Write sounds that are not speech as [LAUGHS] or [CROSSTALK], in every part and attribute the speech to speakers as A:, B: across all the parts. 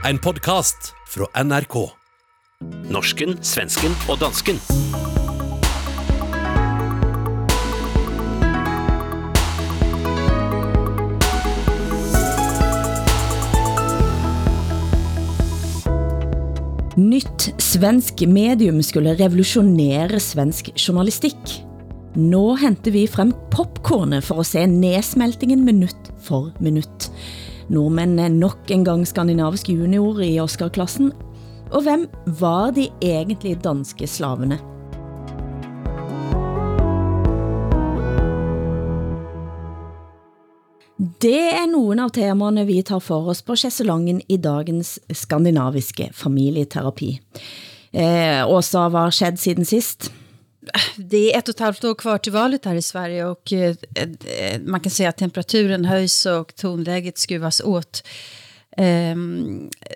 A: En podcast fra NRK.
B: Norsken, svensken og dansken.
C: Nytt svensk medium skulle revolutionere svensk journalistik. Nå henter vi frem popcornet for at se nedsmeltingen minut for minut. Nordmændene er nok en gang skandinavisk junior i Oscar-klassen. Og hvem var de egentlige danske slavene? Det er nogle av temaerne vi tar for oss på chesselangen i dagens skandinaviske familieterapi. Eh, Åsa, hvad har siden sist?
D: Det är ett och ett halvt år kvar till valet här i Sverige och eh, eh man kan säga att temperaturen höjs och tonläget skruvas åt. Eh,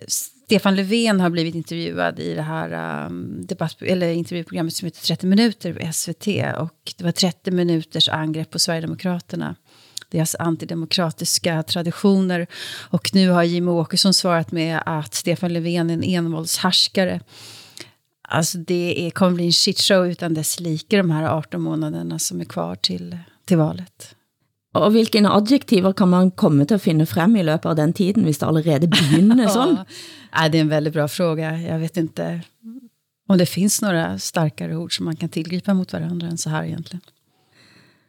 D: Stefan Löfven har blivit intervjuad i det här um, debatt, eller intervjuprogrammet som heter 30 minuter på SVT och det var 30 minuters angrepp på Sverigedemokraterna deras antidemokratiska traditioner. Och nu har Jimmie Åkesson svarat med att Stefan Löfven är en envåldshärskare. Alltså det är, kommer bli en shitshow utan dess like de här 18 månaderna som är kvar till, till valet.
C: Og hvilke adjektiver kan man komme til at finde frem i løbet av den tiden, hvis det allerede begynder [LAUGHS] sådan?
D: ja, det är en väldigt bra fråga. Jag vet inte om det finns några starkare ord som man kan tillgripa mot varandra än så här egentligen.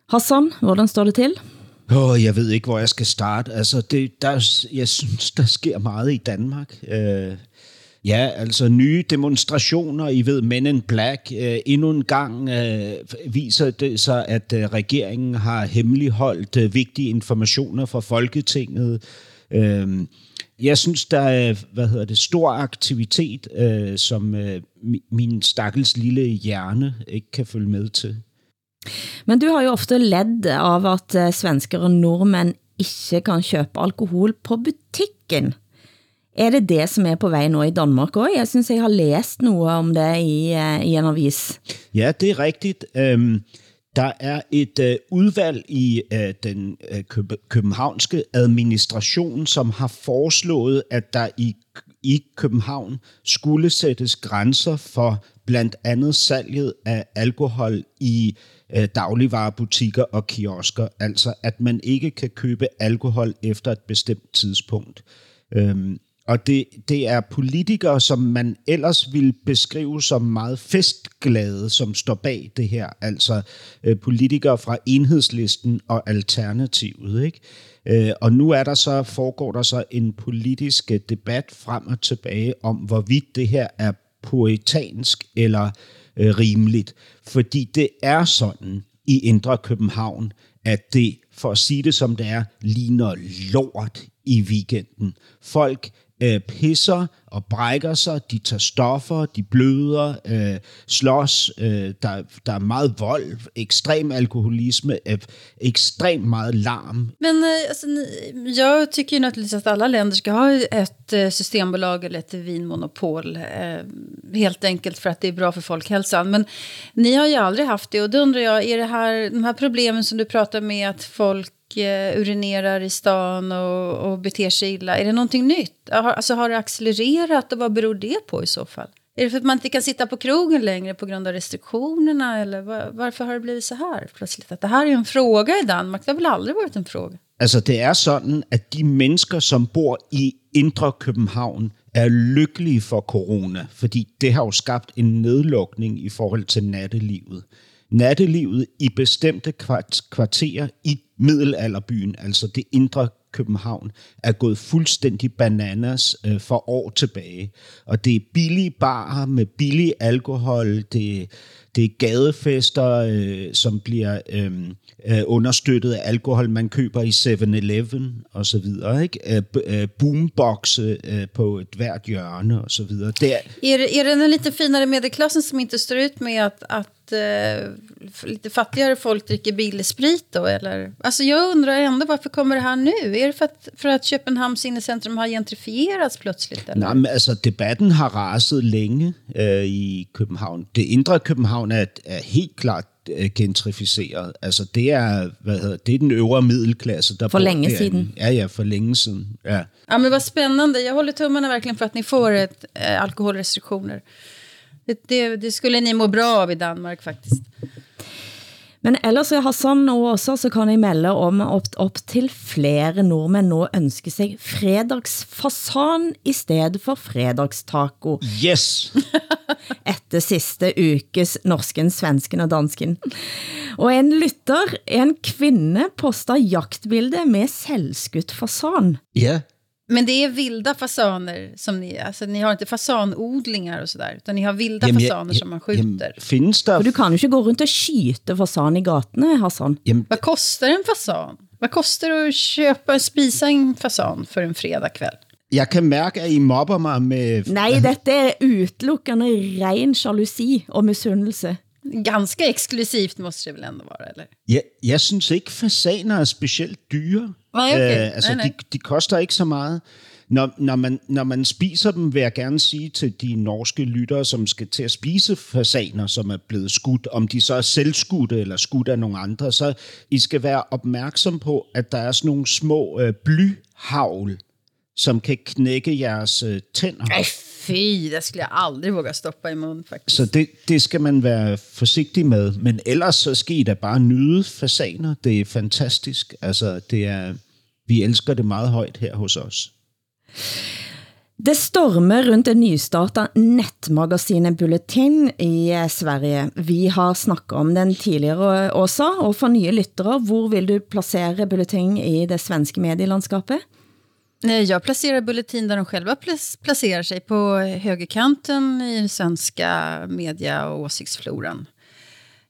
C: Hassan, hvordan står det til?
E: Oh, jeg ved ikke, hvor jeg skal starte. Altså, det, der, jeg synes, der sker meget i Danmark. Uh, ja, altså nye demonstrationer, I ved, Men in Black. Øh, endnu en gang øh, viser det sig, at øh, regeringen har hemmeligholdt øh, vigtige informationer fra Folketinget. Øh, jeg synes, der er hvad hedder det, stor aktivitet, øh, som øh, min stakkels lille hjerne ikke kan følge med til.
C: Men du har jo ofte ledd av at øh, svensker og nordmænd ikke kan købe alkohol på butikken. Er det det, som er på vej nu i Danmark også? Jeg synes, jeg har læst noget om det i, eh, i en avis.
E: Ja, det er rigtigt. Øhm, der er et øh, udvalg i øh, den øh, københavnske administration, som har foreslået, at der i, i København skulle sættes grænser for blandt andet salget af alkohol i øh, dagligvarerbutikker og kiosker, altså at man ikke kan købe alkohol efter et bestemt tidspunkt. Øhm, og det, det er politikere, som man ellers vil beskrive som meget festglade, som står bag det her. Altså øh, politikere fra enhedslisten og alternativet. Ikke? Øh, og nu er der så, foregår der så en politisk øh, debat frem og tilbage om, hvorvidt det her er poetansk eller øh, rimeligt. Fordi det er sådan i Indre København, at det, for at sige det som det er, ligner lort i weekenden. Folk øh, pisser og brækker sig, de tager stoffer, de bløder, øh, slås, øh, der, der er meget vold, ekstrem alkoholisme, øh, extremt meget larm.
D: Men øh, alltså, jag tycker ju naturligtvis att alla länder ska ha ett eh, systembolag eller ett vinmonopol. Eh, helt enkelt för att det är bra för folkhälsan. Men ni har ju aldrig haft det och då undrar jag, är det här, de här problemen som du pratar med att folk eh, urinerar i stan och, och beter sig illa. Är det någonting nytt? Har, alltså, har det accelererat och vad beror det på i så fall? Är det för att man inte kan sitta på krogen längre på grund av restriktionerna? Eller var, varför har det blivit så här plötsligt? Att det här är en fråga i Danmark. Det har väl aldrig varit en fråga?
E: Altså, det er sådan, at de mennesker, som bor i Indre København, er lykkelige for corona, fordi det har jo skabt en nedlukning i forhold til nattelivet. Nattelivet i bestemte kvarterer i middelalderbyen, altså det indre København, er gået fuldstændig bananas øh, for år tilbage. Og det er billige barer med billig alkohol, det, det er gadefester, øh, som bliver øh, øh, understøttet af alkohol, man køber i 7-Eleven og så videre. Ikke? Øh, øh, boomboxe øh, på et hvert hjørne og så videre.
D: Det er, er, det, er det den lite finare medelklassen som inte står ut med att, att uh, lite fattigare folk dricker bilsprit då? Eller? Alltså jag undrar ändå varför kommer det här nu? Är det för att, för att Köpenhamns innecentrum har gentrifierats plötsligt? Eller?
E: Nej, men altså debatten har raset længe øh, i København. Det indre København er, er helt klart øh, gentrificeret. Altså det er, hvad hedder, det er den øvre middelklasse, der
C: For længe
E: derinde.
C: siden.
E: Ja, ja, for länge siden. Ja.
D: Ja, men vad spännande. Jag håller tummarna verkligen för att ni får ett, eh, alkoholrestriktioner. Det, det, det skulle ni må bra av i Danmark faktiskt.
C: Men ellers i Hassan og også, så kan jeg melde om op, op til flere nordmænd nå ønsker sig fredagsfasan i stedet for fredagstaco
E: Yes! [LAUGHS]
C: etter sidste ukes norsken, svensken og dansken. Og en lytter, en kvinde, poster jagtbilde med selvskudt fasan.
E: Ja,
D: Men det är vilda fasaner som ni, alltså ni har inte fasanodlingar och sådär, utan ni har vilda
E: Jamen,
D: fasaner som man skjuter.
E: findes der...
C: For du kan jo ikke gå rundt og skyte fasan i gatene, Hassan.
E: Jamen,
D: Vad kostar en fasan? Vad kostar det att köpa, spisa en fasan för en fredagkväll?
E: jeg kan mærke, at I mobber mig med...
C: Nej, dette er utelukkende ren jalousi og misundelse.
D: Ganska exklusivt måste det väl ändå vara, eller?
E: Jeg, jeg synes ikke, fasaner er specielt dyre.
D: Nej, okay.
E: altså,
D: Nej, nej.
E: De, de koster ikke så meget. Når, når, man, når man spiser dem, vil jeg gerne sige til de norske lyttere, som skal til at spise fasaner, som er blevet skudt, om de så er selvskudte eller skudt af nogle andre, så I skal være opmærksom på, at der er sådan nogle små øh, blyhavl, som kan knække jeres øh, tænder.
D: Nej, fy, det skulle jag aldrig våga stoppa i mun faktiskt.
E: Så det, det skal man være forsigtig med. Men ellers så skal I da bare nyde fasaner. Det er fantastisk. Altså, det er, vi elsker det meget højt her hos os.
C: Det stormer rundt det nystarta nettmagasinet Bulletin i Sverige. Vi har snakket om den tidligere også, og for nye lyttere, hvor vil du placere Bulletin i det svenske medielandskapet?
D: Nej, jag placerar Bulletin där de själva placerar sig på eh, högerkanten i den svenska media och åsiktsfloran.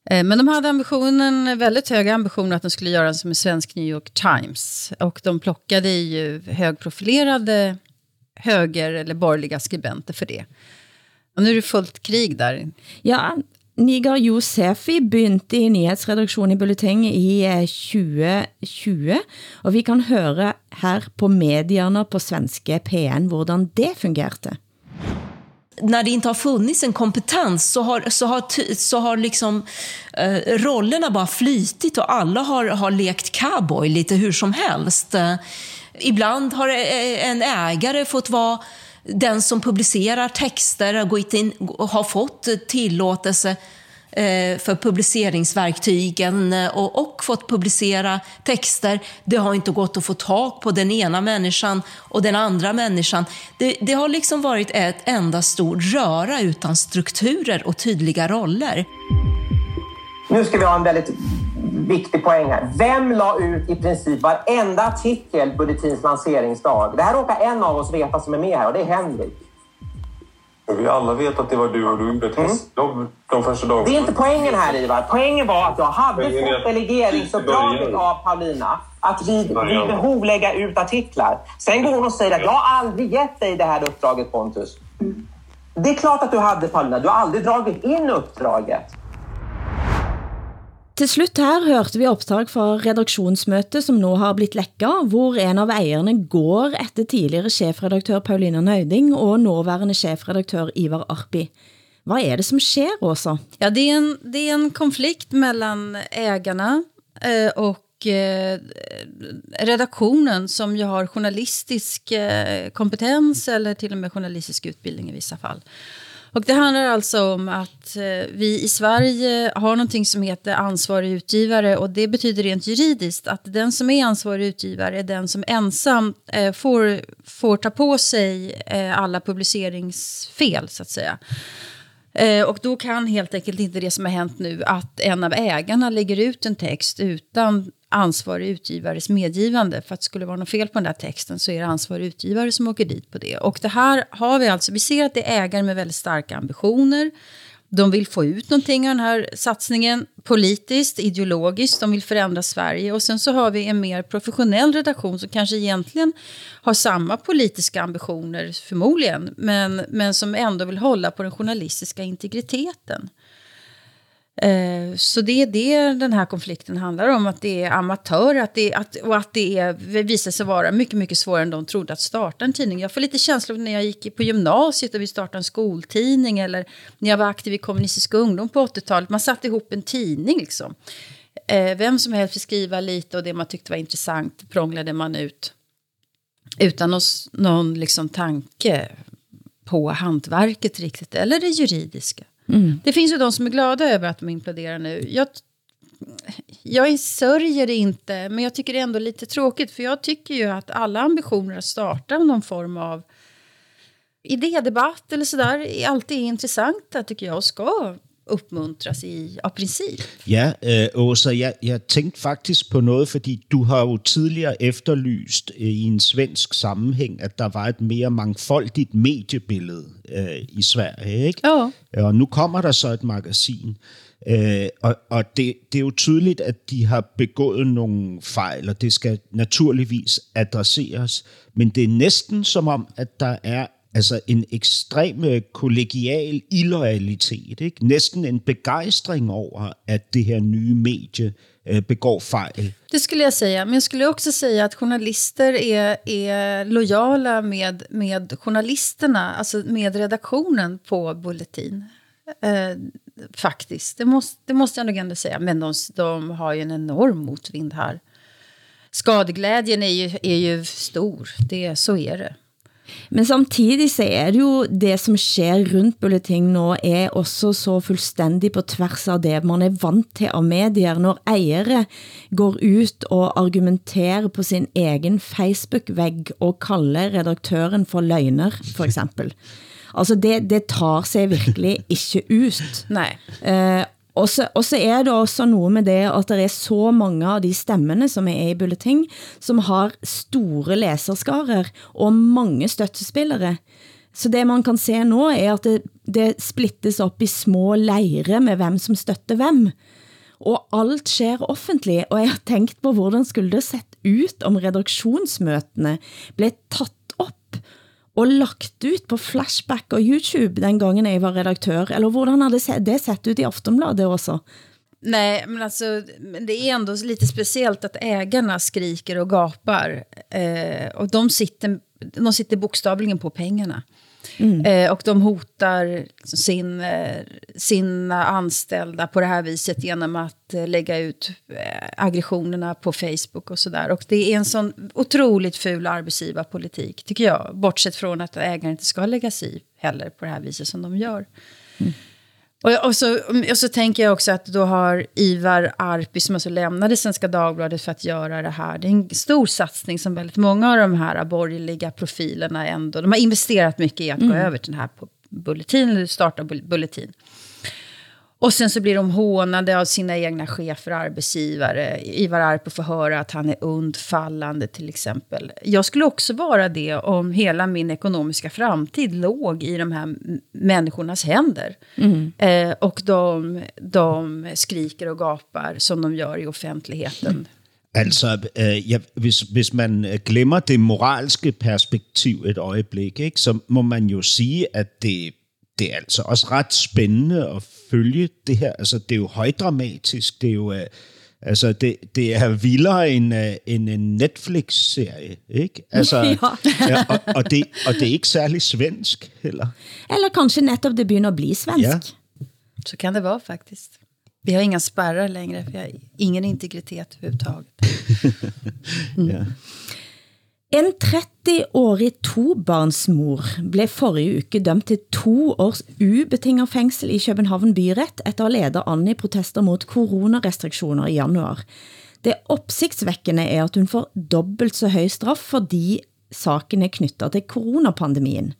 D: Eh, Men de hade ambitionen, väldigt höga ambitioner att de skulle göra som en svensk New York Times. Och de plockade ju högprofilerade höger eller borgerliga skribenter för det. Och nu är det fullt krig där.
C: Ja, Niger Josefi begyndte i nyhedsredaktionen i Bulletin i eh, 2020, og vi kan høre her på medierne på svenske PN, hvordan det fungerte.
F: när det inte har funnits en kompetens så har, så har, så har liksom, eh, rollerna bara flytit och alla har, har lekt cowboy lite hur som helst. Eh, ibland har eh, en ägare fått vara den som publicerar texter, har, gått in, har fått tillåtelse eh, för publiceringsverktygen eh, och, och fått publicera texter. Det har inte gått att få tag på den ena människan och den andra människan. Det, det har liksom varit ett enda stort röra utan strukturer och tydliga roller.
G: Nu ska vi ha en väldigt viktig poäng här. Vem la ut i princip varenda artikel Bulletins lanseringsdag? Det här råkar en av oss veta som är med här och det är Henrik.
H: Vi alla vet att det var du och du gjorde ett hästjobb de första dagarna.
G: Det är inte poängen här Ivar. Poängen var att jag hade
H: Poängen
G: fått delegeringsuppdraget av Paulina att vid, vid behov lägga ut artiklar. Sen går hon och säger att jag har aldrig gett dig det här uppdraget Pontus. Det är klart att du hade Paulina. Du har aldrig dragit in uppdraget.
C: Til slut her hørte vi optag fra redaktionsmøte, som nu har blitt lækka, hvor en av ejerne går efter tidligere chefredaktør Paulina Nøyding og nåværende chefredaktør Ivar Arpi. Vad är det som sker, Åsa?
D: Ja, det är en, det är en konflikt mellan ägarna eh, och eh, redaktionen som ju har journalistisk eh, kompetens eller till och med journalistisk utbildning i vissa fall. Och det handlar alltså om att eh, vi i Sverige har någonting som heter ansvarig utgivare och det betyder rent juridiskt att den som är ansvarig utgivare är den som ensam eh, får, får ta på sig eh, alla publiceringsfel så att säga. Eh, och då kan helt enkelt inte det som har hänt nu, att en av ägarna lägger ut en text utan ansvarig utgivares medgivande. För att det skulle vara något fel på den där texten så är det ansvarig utgivare som åker dit på det. Och det här har vi alltså, vi ser att det är ägare med väldigt starka ambitioner. De vill få ut någonting av den här satsningen politiskt, ideologiskt. De vill förändra Sverige. Och sen så har vi en mer professionell redaktion som kanske egentligen har samma politiska ambitioner, förmodligen. Men, men som ändå vill hålla på den journalistiska integriteten. Eh, så det är det den här konflikten handlar om, att det är amatörer att det, att, och att det är, visar sig vara mycket, mycket svårare än de trodde att starta en tidning. Jag får lite känsla när jag gick på gymnasiet och vi startade en skoltidning eller när jag var aktiv i kommunistisk ungdom på 80-talet. Man satte ihop en tidning liksom. Eh, vem som helst fick skriva lite och det man tyckte var intressant prånglade man ut. Utan oss någon liksom tanke på hantverket riktigt, eller det juridiska. Mm. Det finns ju de som är glada över att de imploderar nu. Jag, jag sörjer det inte, men jag tycker det är ändå lite tråkigt. För jag tycker ju att alla ambitioner att starta någon form av idédebatt eller sådär är alltid intressanta tycker jag och ska uppmuntras i, av princip.
E: Ja, øh, Åsa, jeg, jeg tænkte faktisk på noget, fordi du har jo tidligere efterlyst øh, i en svensk sammenhæng, at der var et mere mangfoldigt mediebillede øh, i Sverige, ikke?
D: Jo.
E: Og nu kommer der så et magasin, øh, og, og det, det er jo tydeligt, at de har begået nogle fejl, og det skal naturligvis adresseres, men det er næsten som om, at der er altså en ekstrem øh, kollegial illoyalitet, ikke? næsten en begejstring over, at det her nye medie øh, begår fejl.
D: Det skulle jag säga, men jag skulle också säga att journalister är, är lojala med, med journalisterna, alltså med redaktionen på Bulletin. Øh, eh, faktiskt, det måste, det måste jag nog ändå säga. Men de, de har ju en enorm motvind här. Skadeglädjen är ju, är ju stor, det, så är det.
C: Men samtidig så er det jo det som sker rundt bulletin nå er også så fuldstændig på tværs av det man er vant til av medier. Når ejere går ut og argumenterer på sin egen Facebook-væg og kalder redaktøren for løgner, for eksempel. Altså det, det tar sig virkelig ikke ut. [LAUGHS]
D: Nej.
C: Uh, og så, og så er det også noget med det, at der er så mange av de stemmene, som er i Bulleting, som har store læserskarer og mange støttespillere. Så det man kan se nu er, at det, det splittes op i små lejre med hvem som støtter hvem. Og alt sker offentligt, og jeg har tænkt på, hvordan skulle det sett ut, om redaktionsmøtene blev tatt og lagt ut på Flashback og YouTube den gangen jeg var redaktør? Eller hvordan hade det sett ut i Aftonbladet också?
D: Nej, men alltså, det är ändå lite speciellt att ägarna skriker och gapar. Eh, och de sitter, de sitter bokstavligen på pengarna. Mm. Eh, och de hotar sin, eh, sina anställda på det här viset genom att eh, lägga ut eh, aggressionerna på Facebook och sådär. Och det är en sån otroligt ful arbetsgivarpolitik, tycker jag. Bortsett från att ägaren inte ska lägga sig i heller på det här viset som de gör. Mm. Och, och, så, och så tänker jag också att då har Ivar Arpi som alltså lämnade Svenska Dagbladet för att göra det här. Det är en stor satsning som väldigt många av de här borgerliga profilerna ändå, de har investerat mycket i att mm. gå över till den här bulletin, eller starta bulletin. Och sen så blir de hånade av sina egna chefer och arbetsgivare. Ivar Arpo får höra att han är undfallande till exempel. Jag skulle också vara det om hela min ekonomiska framtid låg i de här människornas händer. Mm. Eh, och de, de skriker och gapar som de gör i offentligheten.
E: Altså, øh, ja, hvis, hvis man glemmer det moralske perspektiv et øjeblik, ikke, så må man jo sige, at det det er altså også ret spændende at følge det her. Altså, det er jo højdramatisk. Det er jo... Uh, Altså, det, det er vildere end, uh, end en Netflix-serie, ikke? Altså, [LAUGHS] ja. ja og, og, det, og det er ikke særlig svensk heller.
C: Eller kanskje netop det begynder at blive svensk. Ja.
D: Så kan det vara faktiskt. Vi har inga spärrar längre, för jag har ingen integritet överhuvudtaget. [LAUGHS]
C: mm. ja. En 30-årig tobarnsmor blev forrige uke dømt til to års ubetinget fængsel i København byret efter at lede an i protester mot coronarestriktioner i januar. Det opsigtsvækkende er at hun får dobbelt så høj straf, fordi saken er knyttet til coronapandemien.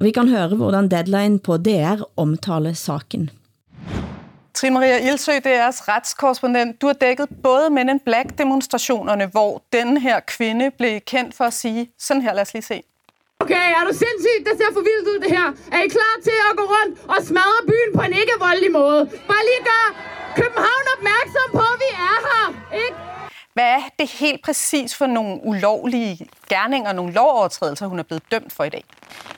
C: Vi kan høre, hvordan Deadline på DR omtaler saken.
I: Trine Maria Ilsø, DR's retskorrespondent. Du har dækket både Men in Black-demonstrationerne, hvor den her kvinde blev kendt for at sige, sådan her, lad os lige se.
J: Okay, er du sindssygt? Det ser for vildt ud, det her. Er I klar til at gå rundt og smadre byen på en ikke-voldelig måde? Bare lige gør København opmærksom på, at vi er her, ikke?
I: Hvad er det helt præcis for nogle ulovlige gerninger, nogle lovovertrædelser, hun er blevet dømt for i dag?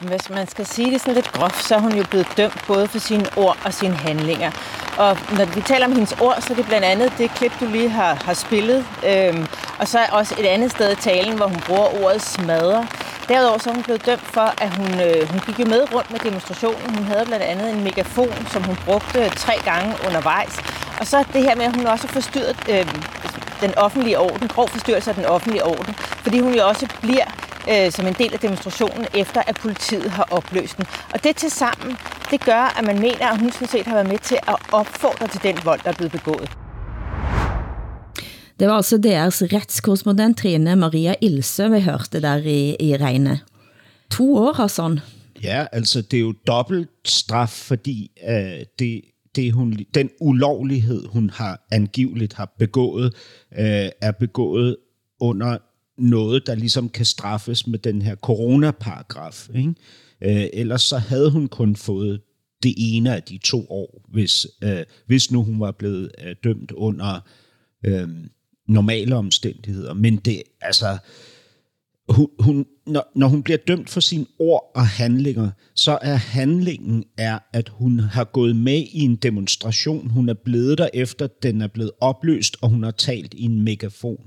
K: Hvis man skal sige det sådan lidt groft, så er hun jo blevet dømt både for sine ord og sine handlinger. Og når vi taler om hendes ord, så er det blandt andet det klip, du lige har, har spillet. Øhm, og så er også et andet sted i talen, hvor hun bruger ordet smadre. Derudover så er hun blevet dømt for, at hun, øh, hun gik jo med rundt med demonstrationen. Hun havde blandt andet en megafon, som hun brugte tre gange undervejs. Og så det her med, at hun også har forstyrret øh, den offentlige orden, grov forstyrrelse af den offentlige orden, fordi hun jo også bliver øh, som en del af demonstrationen, efter at politiet har opløst den. Og det til sammen, det gør, at man mener, at hun sådan set har været med til at opfordre til den vold, der er blevet begået.
C: Det var altså DR's retskorrespondent Trine Maria Ilse, vi hørte der i, i regnet. To år, Hassan.
E: Ja, altså det er jo dobbelt straf, fordi øh, det, det hun, den ulovlighed, hun har angiveligt har begået, øh, er begået under noget, der ligesom kan straffes med den her coronaparagraf. Ikke? Øh, ellers så havde hun kun fået det ene af de to år, hvis, øh, hvis nu hun var blevet øh, dømt under øh, normale omstændigheder. Men det, altså, hun, hun, når, når hun bliver dømt for sine ord og handlinger, så er handlingen er, at hun har gået med i en demonstration. Hun er blevet der efter, den er blevet opløst, og hun har talt i en megafon.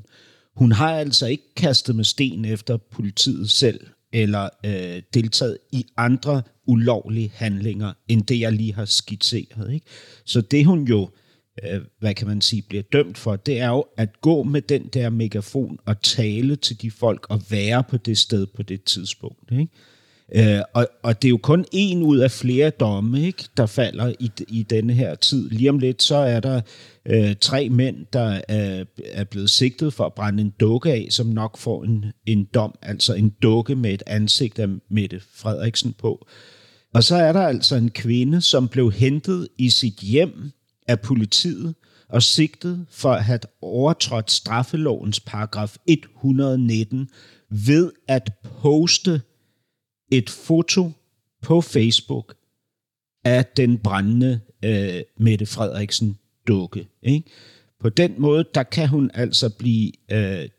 E: Hun har altså ikke kastet med sten efter politiet selv, eller øh, deltaget i andre ulovlige handlinger, end det jeg lige har skitseret. Ikke? Så det hun jo, øh, Øh, hvad kan man sige, bliver dømt for, det er jo at gå med den der megafon og tale til de folk og være på det sted på det tidspunkt. Ikke? Øh, og, og det er jo kun en ud af flere domme, ikke, der falder i, i denne her tid. Lige om lidt, så er der øh, tre mænd, der er, er blevet sigtet for at brænde en dukke af, som nok får en, en dom, altså en dukke med et ansigt af Mette Frederiksen på. Og så er der altså en kvinde, som blev hentet i sit hjem af politiet og sigtet for at have overtrådt straffelovens paragraf 119 ved at poste et foto på Facebook af den brændende øh, Mette Frederiksen dukke. Ikke? På den måde, der kan hun altså blive, øh,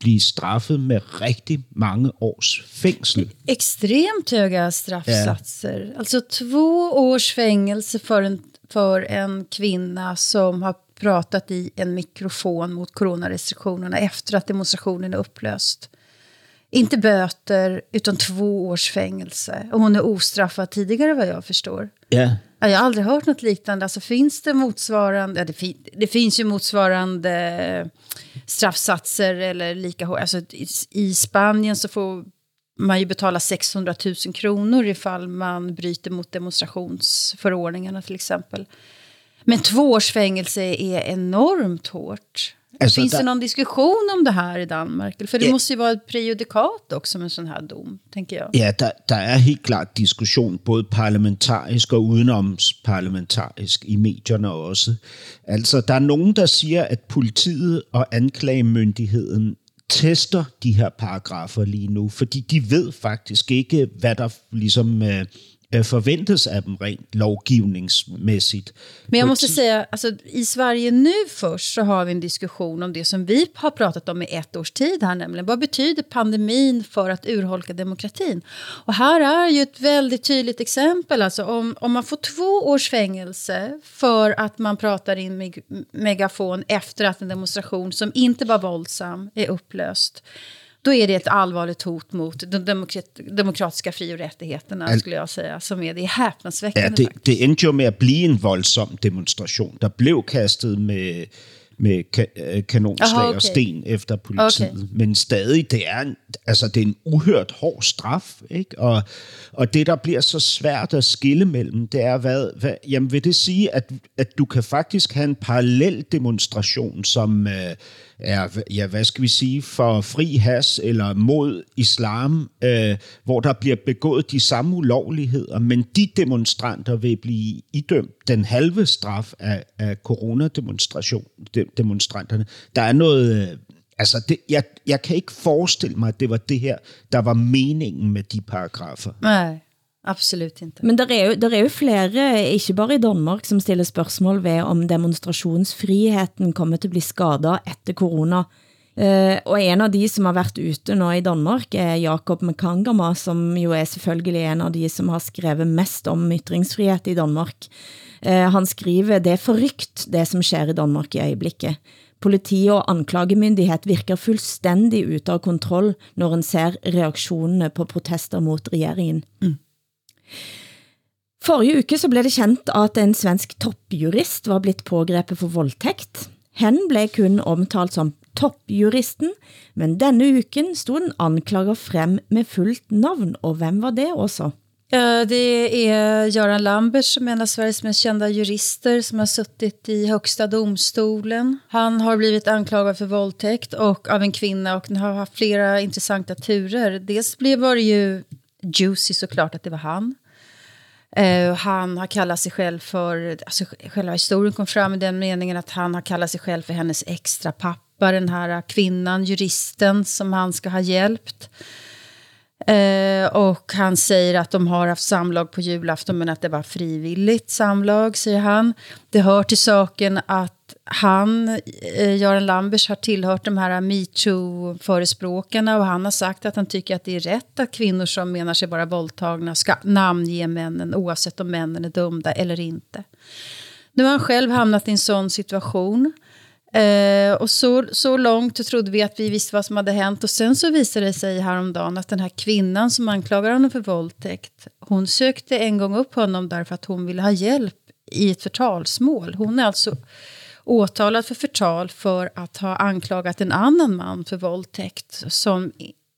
E: blive straffet med rigtig mange års fængsel.
D: Extremt höga straffsatser. Ja. Alltså två års fängelse för en, för en kvinna som har pratat i en mikrofon mot coronarestriktionerna efter att demonstrationen är upplöst. Inte böter, utan två års fängelse. Och hon är ostraffad tidigare vad jag förstår.
E: Ja.
D: Jag har aldrig hört något liknande. Alltså finns det motsvarande, ja, det, fin det finns ju motsvarande straffsatser eller lika hårt. Alltså i, i Spanien så får man ju betala 600 000 kronor ifall man bryter mot demonstrationsförordningarna till exempel. Men två års fängelse är enormt hårt. Alltså, Finns det någon diskussion om det här i Danmark? För det ja. måste ju vara ett prejudikat också med sådan här dom, tänker jag.
E: Ja, der, der er helt klart diskussion, både parlamentarisk og udenomsparlamentarisk i medierne også. Altså, der er nogen, der siger, at politiet og anklagemyndigheden tester de her paragrafer lige nu, fordi de ved faktisk ikke, hvad der ligesom øh, Øh, forventes af dem rent lovgivningsmässigt.
D: Men jag måste säga, alltså, i Sverige nu först så har vi en diskussion om det som vi har pratat om i ett års tid här, nämligen vad betyder pandemin för att urholka demokratin? Och här är ju ett väldigt tydligt exempel, alltså om, om man får två års fängelse för att man pratar in meg megafon efter att en demonstration som inte var våldsam är upplöst då är det ett allvarligt hot mot de demokrat demokratiska fri- och rättigheterna, Al skulle jag säga, som är det häpnadsväckande.
E: Ja, det, det endte jo med at blive en voldsom demonstration. Der blev kastet med, med ka øh, kanonslag Aha, okay. og sten efter politiet. Okay. Men stadig, det er, en, altså, det er en uhørt hård straf. Ikke? Og, og det, der bliver så svært at skille mellem, det er, hvad, hvad, jamen vil det sige, at, at du kan faktisk have en parallel demonstration, som... Øh, er, ja, hvad skal vi sige, for fri has eller mod islam, øh, hvor der bliver begået de samme ulovligheder, men de demonstranter vil blive idømt den halve straf af, af coronademonstranterne. Der er noget... Øh, altså, det, jeg, jeg kan ikke forestille mig, at det var det her, der var meningen med de paragrafer.
D: Nej. Absolut inte.
C: Men der er, jo, der er jo flere, ikke bare i Danmark, som stiller spørgsmål ved om demonstrationsfriheten kommer til at bli skadet efter corona Uh, og en av de som har været ute nå i Danmark er Jakob Mkangama, som jo er selvfølgelig en av de som har skrevet mest om ytringsfrihet i Danmark. Uh, han skriver, det er forrygt det som sker i Danmark i øjeblikket. Politi og anklagemyndighed virker fuldstændig ut av kontroll, når en ser reaktionerne på protester mot regeringen. Mm. Forrige uke så blev det kendt, at en svensk toppjurist var blitt pågrebet for voldtægt. Hen blev kun omtalt som toppjuristen, men denne uken stod en anklager frem med fullt navn, og hvem var det også?
D: Det är Göran Lambert som är en av Sveriges mest kända jurister som har suttit i högsta domstolen. Han har blivit anklagad för våldtäkt och av en kvinna och har haft flera intressanta turer. Dels blev det ju juicy såklart att det var han. Uh, han har kallat sig själv för, alltså själva historien kom fram i den meningen att han har kallat sig själv för hennes extra pappa, den här kvinnan, juristen som han ska ha hjälpt. Uh, och han säger att de har haft samlag på julafton men att det var frivilligt samlag, säger han. Det hör till saken att han, eh, Göran Lambers, har tillhört de här MeToo-förespråkarna och han har sagt att han tycker att det är rätt att kvinnor som menar sig vara våldtagna ska namnge männen oavsett om männen är dömda eller inte. Nu har han själv hamnat i en sån situation. Eh, och så, så långt trodde vi att vi visste vad som hade hänt. Och sen så visade det sig häromdagen att den här kvinnan som anklagar honom för våldtäkt, hon sökte en gång upp honom därför att hon ville ha hjälp i ett förtalsmål. Hon är alltså åtalad för förtal för att ha anklagat en annan man för våldtäkt som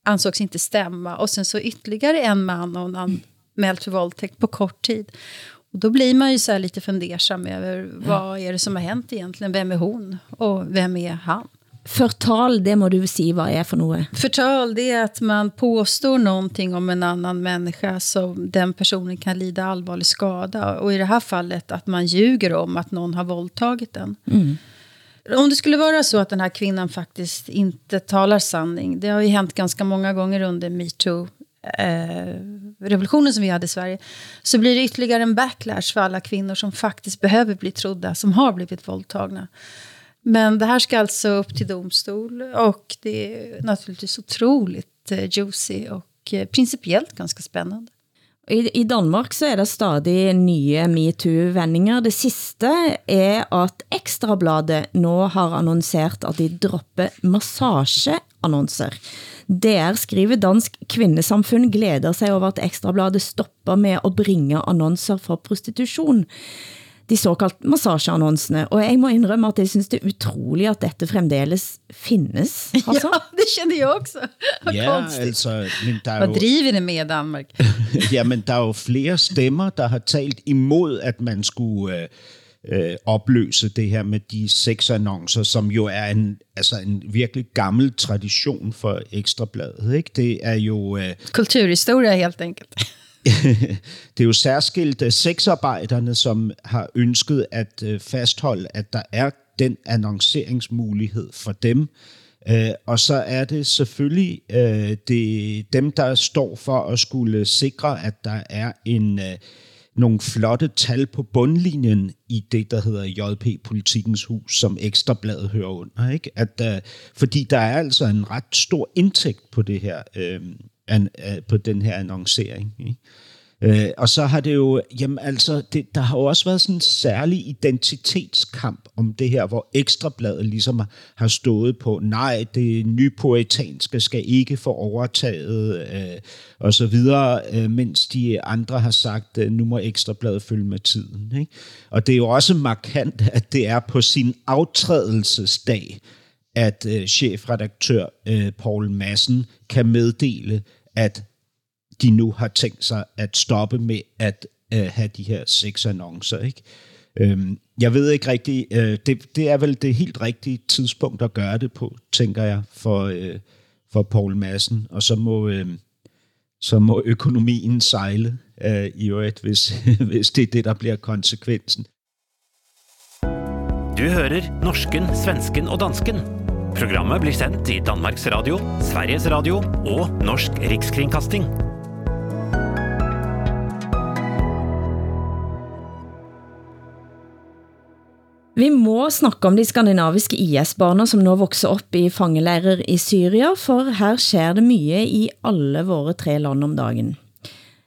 D: ansågs inte stämma. Och sen så ytterligare en man hon anmält för våldtäkt på kort tid. Och då blir man ju så lite fundersam över vad är det som har hänt egentligen? Vem är hon och vem är han?
C: Förtal, det må du sige, vad är för något?
D: Förtal, det är att man påstår någonting om en annan människa som den personen kan lida allvarlig skada. Och i det här fallet att man ljuger om att någon har våldtagit den. Mm. Om det skulle vara så att den här kvinnan faktiskt inte talar sanning, det har ju hänt ganska många gånger under metoo, eh, revolutionen som vi hade i Sverige, så blir det ytterligare en backlash för alla kvinnor som faktiskt behöver bli trodda, som har blivit våldtagna. Men det här ska alltså upp till domstol och det är naturligtvis otroligt eh, juicy och eh, principiellt ganska spännande.
C: I, I Danmark så er der stadig nye MeToo-vendinger. Det sidste er at Ekstrabladet nå har annonceret at de dropper massageannonser. Der skriver Dansk Kvinnesamfund glæder sig over at Ekstrabladet stopper med at bringe annonser for prostitution de såkaldt massageannonsene, og jeg må indrømme at jeg synes det er utroligt at dette fremdeles findes. [LAUGHS]
D: Altså. Ja, det känner jeg også.
E: ja, [LAUGHS] altså, men der er
D: Hvad driver det med Danmark? [LAUGHS]
E: ja, men der er jo flere stemmer, der har talt imod, at man skulle... Øh, øh, opløse det her med de sexannoncer, som jo er en, altså en virkelig gammel tradition for Ekstrabladet. Ikke? Det er jo... Øh,
D: Kulturhistorie helt enkelt
E: det er jo særskilt øh, sexarbejderne, som har ønsket at øh, fastholde, at der er den annonceringsmulighed for dem. Uh, og så er det selvfølgelig uh, det, dem, der står for at skulle sikre, at der er en... Uh, nogle flotte tal på bundlinjen i det, der hedder JP Politikens Hus, som Ekstrabladet hører under. Ikke? At, uh, fordi der er altså en ret stor indtægt på det her, uh, an, øh, på den her annoncering. Ikke? Øh, og så har det jo, jamen altså, det, der har jo også været sådan en særlig identitetskamp om det her, hvor Ekstrabladet ligesom har stået på, nej, det nypoetanske skal ikke få overtaget, øh, og så videre, øh, mens de andre har sagt, øh, nu må Ekstrabladet følge med tiden. Ikke? Og det er jo også markant, at det er på sin aftrædelsesdag, at øh, chefredaktør øh, Paul Madsen kan meddele, at de nu har tænkt sig at stoppe med at øh, have de her seks annoncer. Ikke? Øhm, jeg ved ikke rigtigt, øh, det, det er vel det helt rigtige tidspunkt at gøre det på, tænker jeg, for, øh, for Paul Madsen. Og så må, øh, så må økonomien sejle øh, i øvrigt, hvis, [LAUGHS] hvis det er det, der bliver konsekvensen.
B: Du hører norsken, svensken og dansken. Programmet blir sendt i Danmarks Radio, Sveriges Radio og Norsk Rikskringkasting.
C: Vi må snakke om de skandinaviske IS-barna som nå vokser op i fangelejrer i Syria, for her sker det mye i alle våre tre land om dagen.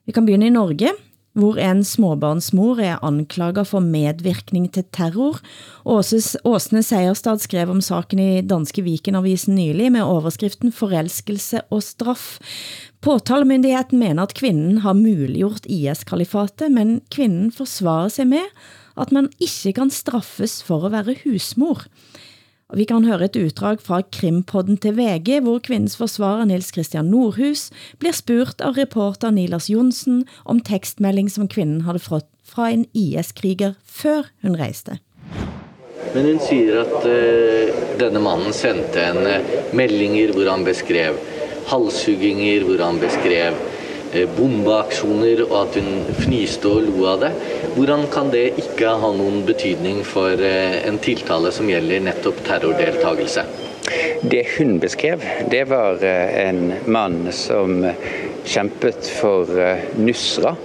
C: Vi kan begynde i Norge, hvor en småbarnsmor er anklaget for medvirkning til terror. Åsne Seierstad skrev om saken i Danske Vikenavisen nylig med overskriften Forelskelse og straff. Påtalemyndigheten mener at kvinden har muliggjort IS-kalifatet, men kvinden forsvarer sig med, at man ikke kan straffes for at være husmor. Og vi kan høre et utdrag fra Krimpodden til VG, hvor kvindens forsvarer Nils Christian Nordhus bliver spurt av reporter Nilas Jonsen om tekstmelding som kvinden havde fået fra en IS-kriger før hun rejste.
L: Men hun siger at uh, denne mannen sendte en uh, meldinger, hvor han beskrev halshugginger, hvor han beskrev uh, Eh, bombeaksjoner, og at hun fniste og lo av det. Hvordan kan det ikke ha noen betydning for eh, en tiltale som gjelder nettopp terrordeltagelse?
M: Det hun beskrev, det var eh, en mann som kjempet for Nusra,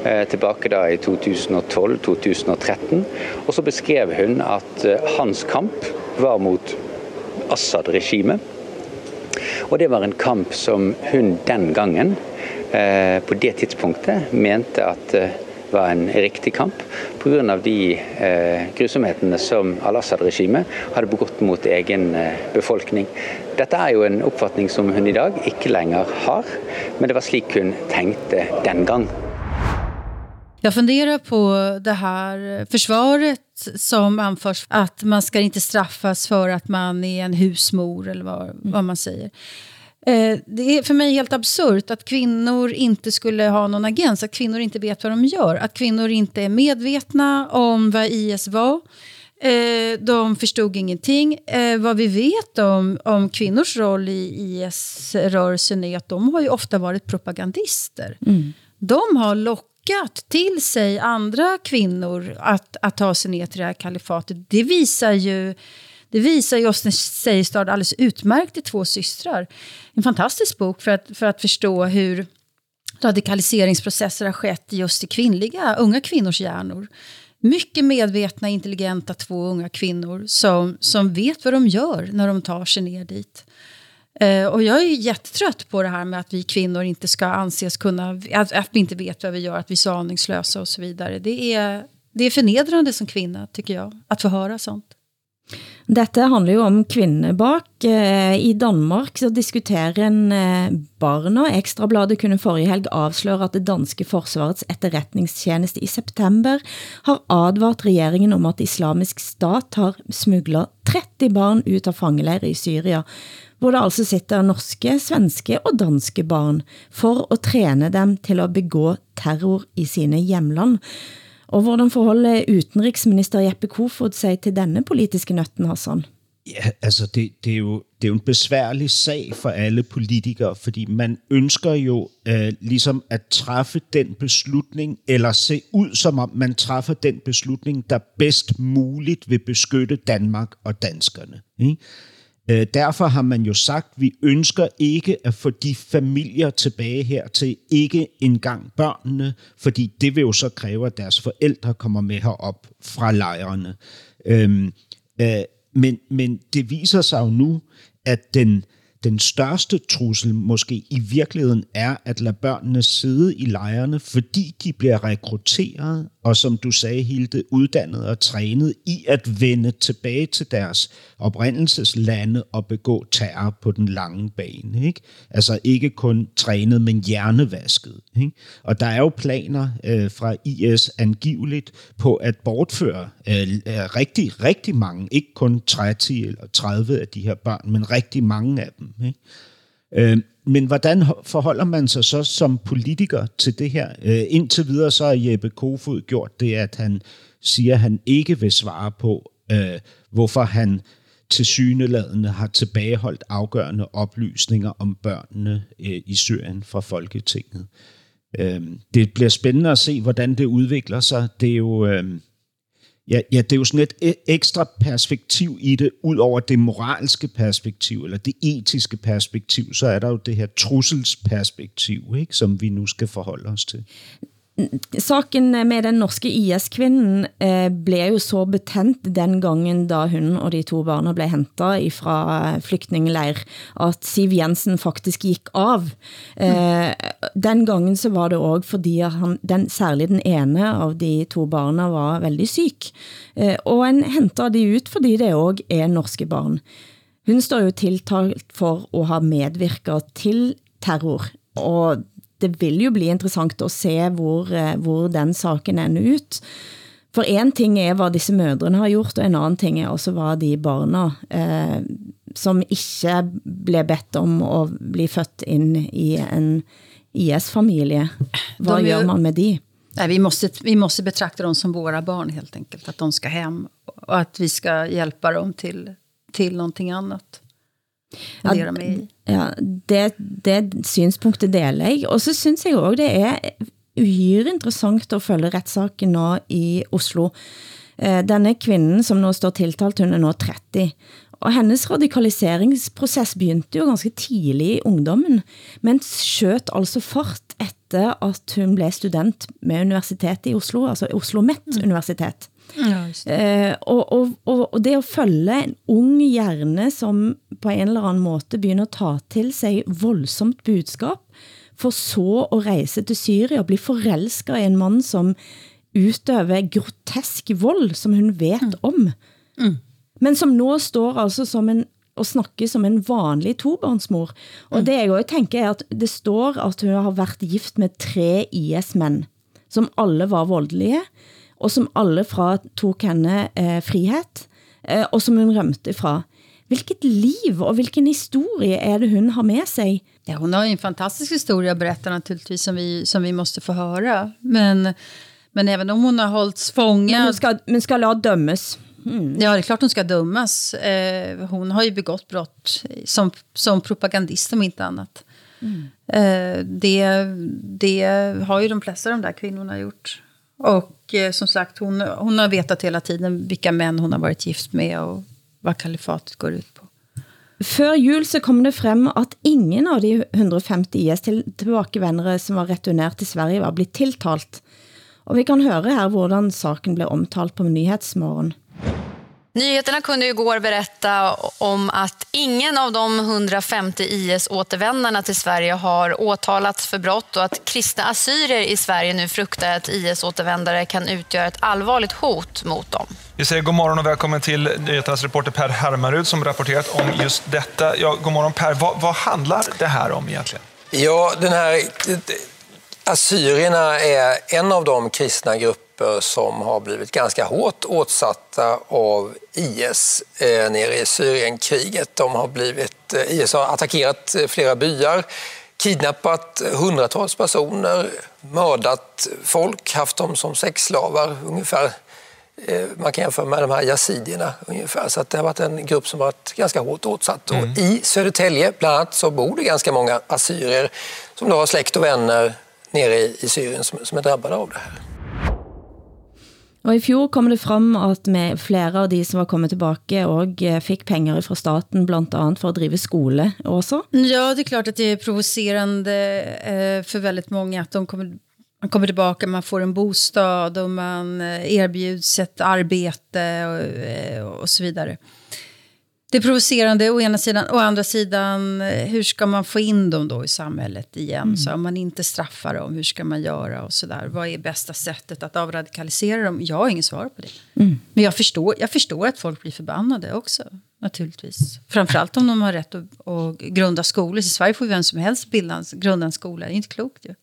M: tilbake da i 2012-2013. Og så beskrev hun at hans kamp var mot Assad-regimet. Og det var en kamp som hun den gangen, Eh, på det tidspunktet, mente at var en riktig kamp pga. de eh, grusomhetene som Al-Assad-regimet hadde begått mot egen eh, befolkning. Dette er jo en oppfatning som hun i dag ikke lenger har, men det var slik hun tenkte den gang.
D: Jag funderar på det här försvaret som anförs att man ska inte straffas för att man är en husmor eller vad, vad man säger. Eh, det är för mig helt absurt att kvinnor inte skulle ha någon agens, att kvinnor inte vet vad de gör, att kvinnor inte är medvetna om vad IS var. Eh, de förstod ingenting. Eh, vad vi vet om, om kvinnors roll i IS-rörelsen är att de har ju ofta varit propagandister. Mm. De har lockat till sig andra kvinnor att, att ta sig ner till det här kalifatet. Det visar ju det visar ju Åsne Seierstad alldeles utmärkt i Två systrar. En fantastisk bok för att, för att förstå hur radikaliseringsprocesser har skett just i kvinnliga, unga kvinnors hjärnor. Mycket medvetna, intelligenta två unga kvinnor som, som vet vad de gör när de tar sig ner dit. Uh, och jag är jättetrött på det här med att vi kvinnor inte ska anses kunna, att, att vi inte vet vad vi gör, att vi är så aningslösa och så vidare. Det är, det är förnedrande som kvinna, tycker jag, att få höra sånt.
C: Dette handler jo om kvinder bak. Eh, I Danmark så diskuterer en barna. barn, Ekstrabladet kunne forrige helg afsløre, at det danske forsvarets etterretningstjeneste i september har advart regeringen om at islamisk stat har smuglet 30 barn ut av fangelejre i Syria, hvor det altså sitter norske, svenske og danske barn for at træne dem til at begå terror i sine hjemland. Og hvordan forholder utenriksminister Jeppe Kofod sig til denne politiske nøtten, Hassan?
E: Ja, altså det, det, er jo, det er jo en besværlig sag for alle politikere, fordi man ønsker jo øh, ligesom at træffe den beslutning, eller se ud som om man træffer den beslutning, der bedst muligt vil beskytte Danmark og danskerne. Ikke? Øh, derfor har man jo sagt, at vi ønsker ikke at få de familier tilbage her til ikke engang børnene, fordi det vil jo så kræve, at deres forældre kommer med herop fra lejrene. Øhm, øh, men, men det viser sig jo nu, at den, den største trussel måske i virkeligheden er at lade børnene sidde i lejrene, fordi de bliver rekrutteret og som du sagde, Hilde, uddannet og trænet i at vende tilbage til deres oprindelseslande og begå terror på den lange bane. Ikke? Altså ikke kun trænet, men hjernevasket. Ikke? Og der er jo planer øh, fra IS angiveligt på at bortføre øh, øh, rigtig, rigtig mange, ikke kun 30 eller 30 af de her børn, men rigtig mange af dem. Ikke? Øh, men hvordan forholder man sig så som politiker til det her? Øh, indtil videre så har Jeppe Kofod gjort det, at han siger, at han ikke vil svare på, øh, hvorfor han til syneladende har tilbageholdt afgørende oplysninger om børnene øh, i Syrien fra Folketinget. Øh, det bliver spændende at se, hvordan det udvikler sig. Det er jo... Øh, Ja, ja, det er jo sådan et e- ekstra perspektiv i det, ud over det moralske perspektiv, eller det etiske perspektiv, så er der jo det her trusselsperspektiv, ikke, som vi nu skal forholde os til
C: saken med den norske IS-kvinden eh, blev jo så betent den gangen, da hun og de to barna blev hentet fra flygtningeleir, at Siv Jensen faktisk gik av. Eh, den gangen så var det også fordi han, den, særlig den ene av de to barna var veldig syk. Eh, og en hentet de ut, fordi det også er norske barn. Hun står jo tiltalt for at have medvirket til terror, og det vil jo bli interessant at se, hvor, eh, hvor den saken ender ut. For en ting er, hvad disse mødrene har gjort, og en anden ting er også, hvad de barna, eh, som ikke blev bedt om at bli født ind i en IS-familie. Hvad gör man med de?
D: Nej, vi, måste, vi måste betrakta dem som våra barn helt enkelt. Att de ska hem och att vi ska hjälpa dem till, till någonting annat. Ja, det,
C: ja det, det synspunktet deler jeg. Og så synes jeg også, det er uhyre interessant at følge retssaken nå i Oslo. Eh, denne kvinden, som nå står tiltalt, hun er nå 30. Og hendes radikaliseringsproces begyndte jo ganske tidlig i ungdommen, men skjøt altså fart efter at hun blev student med Universitetet i Oslo, altså Oslo Met mm. Universitet. Ja, eh, og, og, og, og det at følge en ung hjerne, som på en eller anden måte begynder at ta til sig voldsomt budskap, for så at rejse til Syria og bli forelsket i en mand, som utøver grotesk vold, som hun vet mm. om. Mm. Men som nå står altså som en og snakke som en vanlig tobarnsmor. Og mm. det jeg også tænker er, at det står, at hun har været gift med tre IS-mænd, som alle var voldelige, og som alle fra tog henne eh, frihet, eh, og som hun rømte fra. Hvilket liv og hvilken historie er det hun har med sig?
D: Ja, hon har en fantastisk historia att berätta naturligtvis som vi, som vi måste få höra. Men, men även om hon har hållits fångad... Men,
C: hon ska, men ska la dömes?
D: Mm. Ja, det är klart hon ska dömas. Eh, hon har ju begått brott som, som propagandist om inte annat. Mm. Eh, det, det har ju de flesta av de där kvinnorna gjort. Och eh, som sagt, hon, hon har vetat hela tiden vilka män hon har varit gift med och vad kalifatet går ut på.
C: Før jul så kom det frem at ingen av de 150 IS-tilbakevendere som var returneret til Sverige var blitt tiltalt. Og vi kan høre her hvordan saken blev omtalt på Nyhetsmorgen.
N: Nyheterna kunde ju igår berätta om att ingen av de 150 IS-återvändarna till Sverige har åtalats för brott och att kristna assyrier i Sverige nu fruktar att IS-återvändare kan utgöra ett allvarligt hot mot dem.
O: Vi säger god morgon och välkommen till nyheternas reporter Per Hermarud som rapporterat om just detta. Ja, god morgon Per, vad, vad handlar det här om egentligen?
P: Ja, den här assyrierna är en av de kristna grupper grupper som har blivit ganska hårt åtsatta av IS eh, nere i Syrienkriget. De har blivit, eh, IS har attackerat eh, flera byar, kidnappat hundratals personer, mördat folk, haft dem som sexslavar ungefär. Eh, man kan jämföra med de här yazidierna ungefär. Så det har varit en grupp som varit ganska hårt åtsatt. Mm. Och I Södertälje bland annat så bor det ganska många assyrier som då har släkt och vänner nere i Syrien som, som är drabbade av det här.
C: Og i fjor kom det frem at med flere av de som var kommet tilbage og eh, fik pengar fra staten blandt andet for at drive skole også.
D: Ja, det är klart att det är provocerande eh, for för väldigt många att de kommer, man kommer tillbaka, man får en bostad och man eh, erbjuds ett arbete och, och så vidare. Det är provocerande å ena sidan. Å andra sidan, hur ska man få in dem då i samhället igen? Mm. Så om man inte straffar dem, hur ska man göra? och så där? Vad är bästa sättet att avradikalisera dem? Jag har ingen svar på det. Mm. Men jag förstår, jag förstår att folk blir förbannade också. Naturligtvis. Framförallt om de har rätt att, att grunda skolor. I Sverige får vem som helst bilda, grunda en skola. Det är inte klokt ju.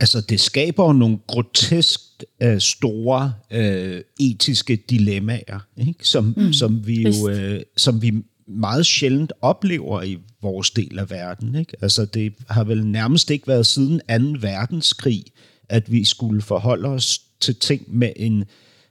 E: Altså, det skaber nogle grotesk øh, store øh, etiske dilemmaer, ikke? Som, mm, som, vi jo, øh, som vi meget sjældent oplever i vores del af verden. Ikke? Altså, det har vel nærmest ikke været siden 2. verdenskrig, at vi skulle forholde os til ting med en,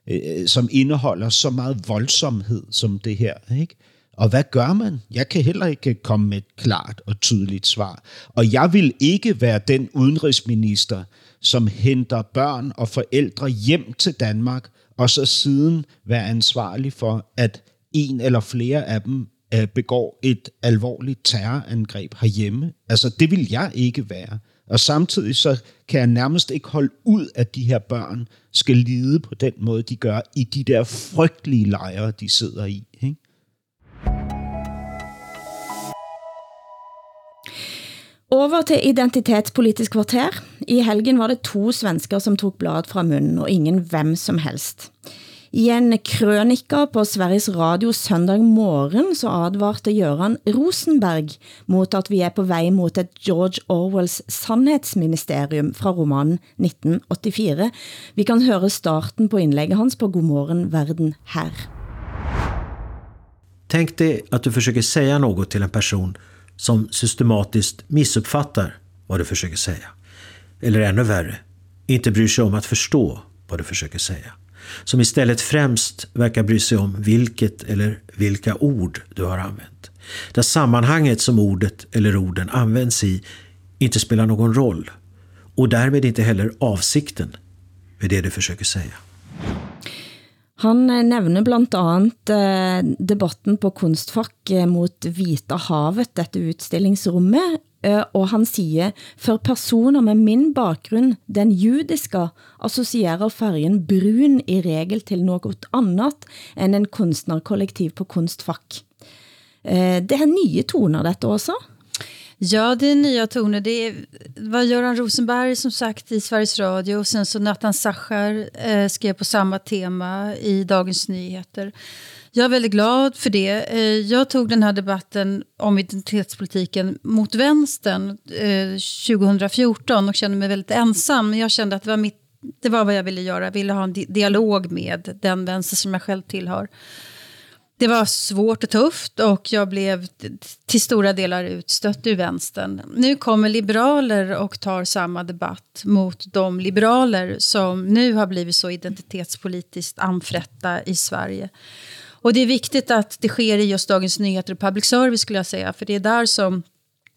E: øh, som indeholder så meget voldsomhed som det her. Ikke? Og hvad gør man? Jeg kan heller ikke komme med et klart og tydeligt svar. Og jeg vil ikke være den udenrigsminister, som henter børn og forældre hjem til Danmark, og så siden være ansvarlig for, at en eller flere af dem øh, begår et alvorligt terrorangreb herhjemme. Altså, det vil jeg ikke være. Og samtidig så kan jeg nærmest ikke holde ud, at de her børn skal lide på den måde, de gør i de der frygtelige lejre, de sidder i.
C: Over til identitetspolitisk kvarter. I helgen var det to svensker som tog blad fra munnen, og ingen hvem som helst. I en krønika på Sveriges Radio søndag morgen så advarte Göran Rosenberg mot at vi er på vej mot et George Orwells sandhedsministerium fra romanen 1984. Vi kan høre starten på indlægget hans på Godmorgen Verden her.
Q: Tänk dig att du försöker säga något till en person som systematiskt missuppfattar vad du försöker säga. Eller ännu värre, inte bryr sig om att förstå vad du försöker säga. Som istället främst verkar bry sig om vilket eller vilka ord du har använt. Där sammanhanget som ordet eller orden används i inte spelar någon roll. Och därmed inte heller avsikten med det du försöker säga.
C: Han eh, nævner blandt andet eh, debatten på Kunstfak eh, mot Vita havet, dette udstillingsrummet, og han siger, for personer med min bakgrund, den judiska, associerer färgen brun i regel til noget annat end en kunstnerkollektiv på Kunstfak. Eh, det er nye toner dette også?
D: Ja, det är nya toner. Det var Göran Rosenberg som sagt i Sveriges Radio och sen så Nathan Sachar eh, skrev på samma tema i Dagens Nyheter. Jag är väldigt glad för det. Eh, jag tog den här debatten om identitetspolitiken mot vänstern eh, 2014 och kände mig väldigt ensam. Jag kände att det var, mitt, det var vad jag ville göra. Jag ville ha en di dialog med den vänster som jag själv tillhör. Det var svårt och tufft och jag blev till stora delar utstött ur vänstern. Nu kommer liberaler och tar samma debatt mot de liberaler som nu har blivit så identitetspolitiskt anfrätta i Sverige. Och det är viktigt att det sker i just Dagens Nyheter och public service skulle jag säga, för det är där som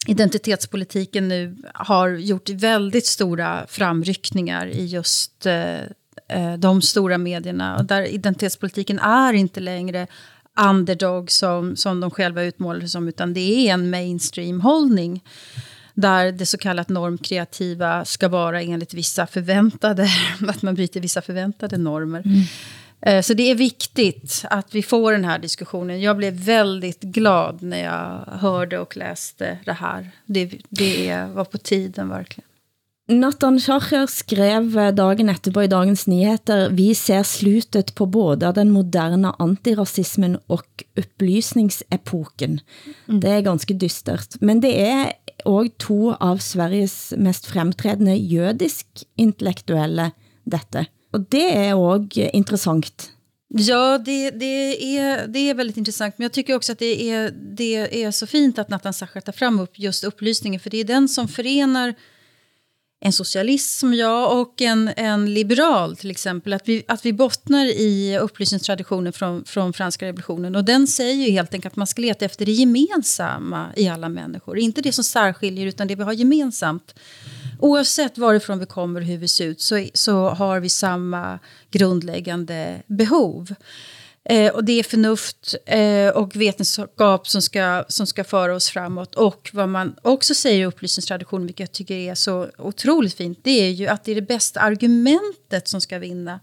D: identitetspolitiken nu har gjort väldigt stora framryckningar i just eh, eh de stora medierna. Och där identitetspolitiken är inte längre underdog som, som de själva utmålar som, utan det är en mainstream-hållning där det så kallat normkreativa ska vara enligt vissa förväntade, [LAUGHS] att man bryter vissa förväntade normer. Mm. Så det är viktigt att vi får den här diskussionen. Jag blev väldigt glad när jag hörde och läste det här. Det, det var på tiden verkligen.
C: Nathan Schacher skrev dagen etterpå i Dagens Nyheter, vi ser slutet på både den moderne antirasismen og upplysningsepoken. Mm. Det er ganske dystert. Men det er også to av Sveriges mest fremtrædende jødisk intellektuelle dette. Og det är också interessant.
D: Ja, det, det, är, det är väldigt intressant. Men jag tycker också att det är, det är så fint att Nathan Sacher tar fram upp just upplysningen. För det är den som förenar en socialist som jag och en, en liberal till exempel. Att vi, att vi bottnar i upplysningstraditionen från, från franska revolutionen. Och den säger ju helt enkelt att man ska leta efter det gemensamma i alla människor. Inte det som särskiljer utan det vi har gemensamt. Oavsett varifrån vi kommer och hur vi ser ut så, så har vi samma grundläggande behov. Eh, och det är förnuft eh, och vetenskap som ska, som ska föra oss framåt. Och vad man också säger i upplysningstraditionen, vilket jag tycker är så otroligt fint, det är ju att det är det bästa argumentet som ska vinna.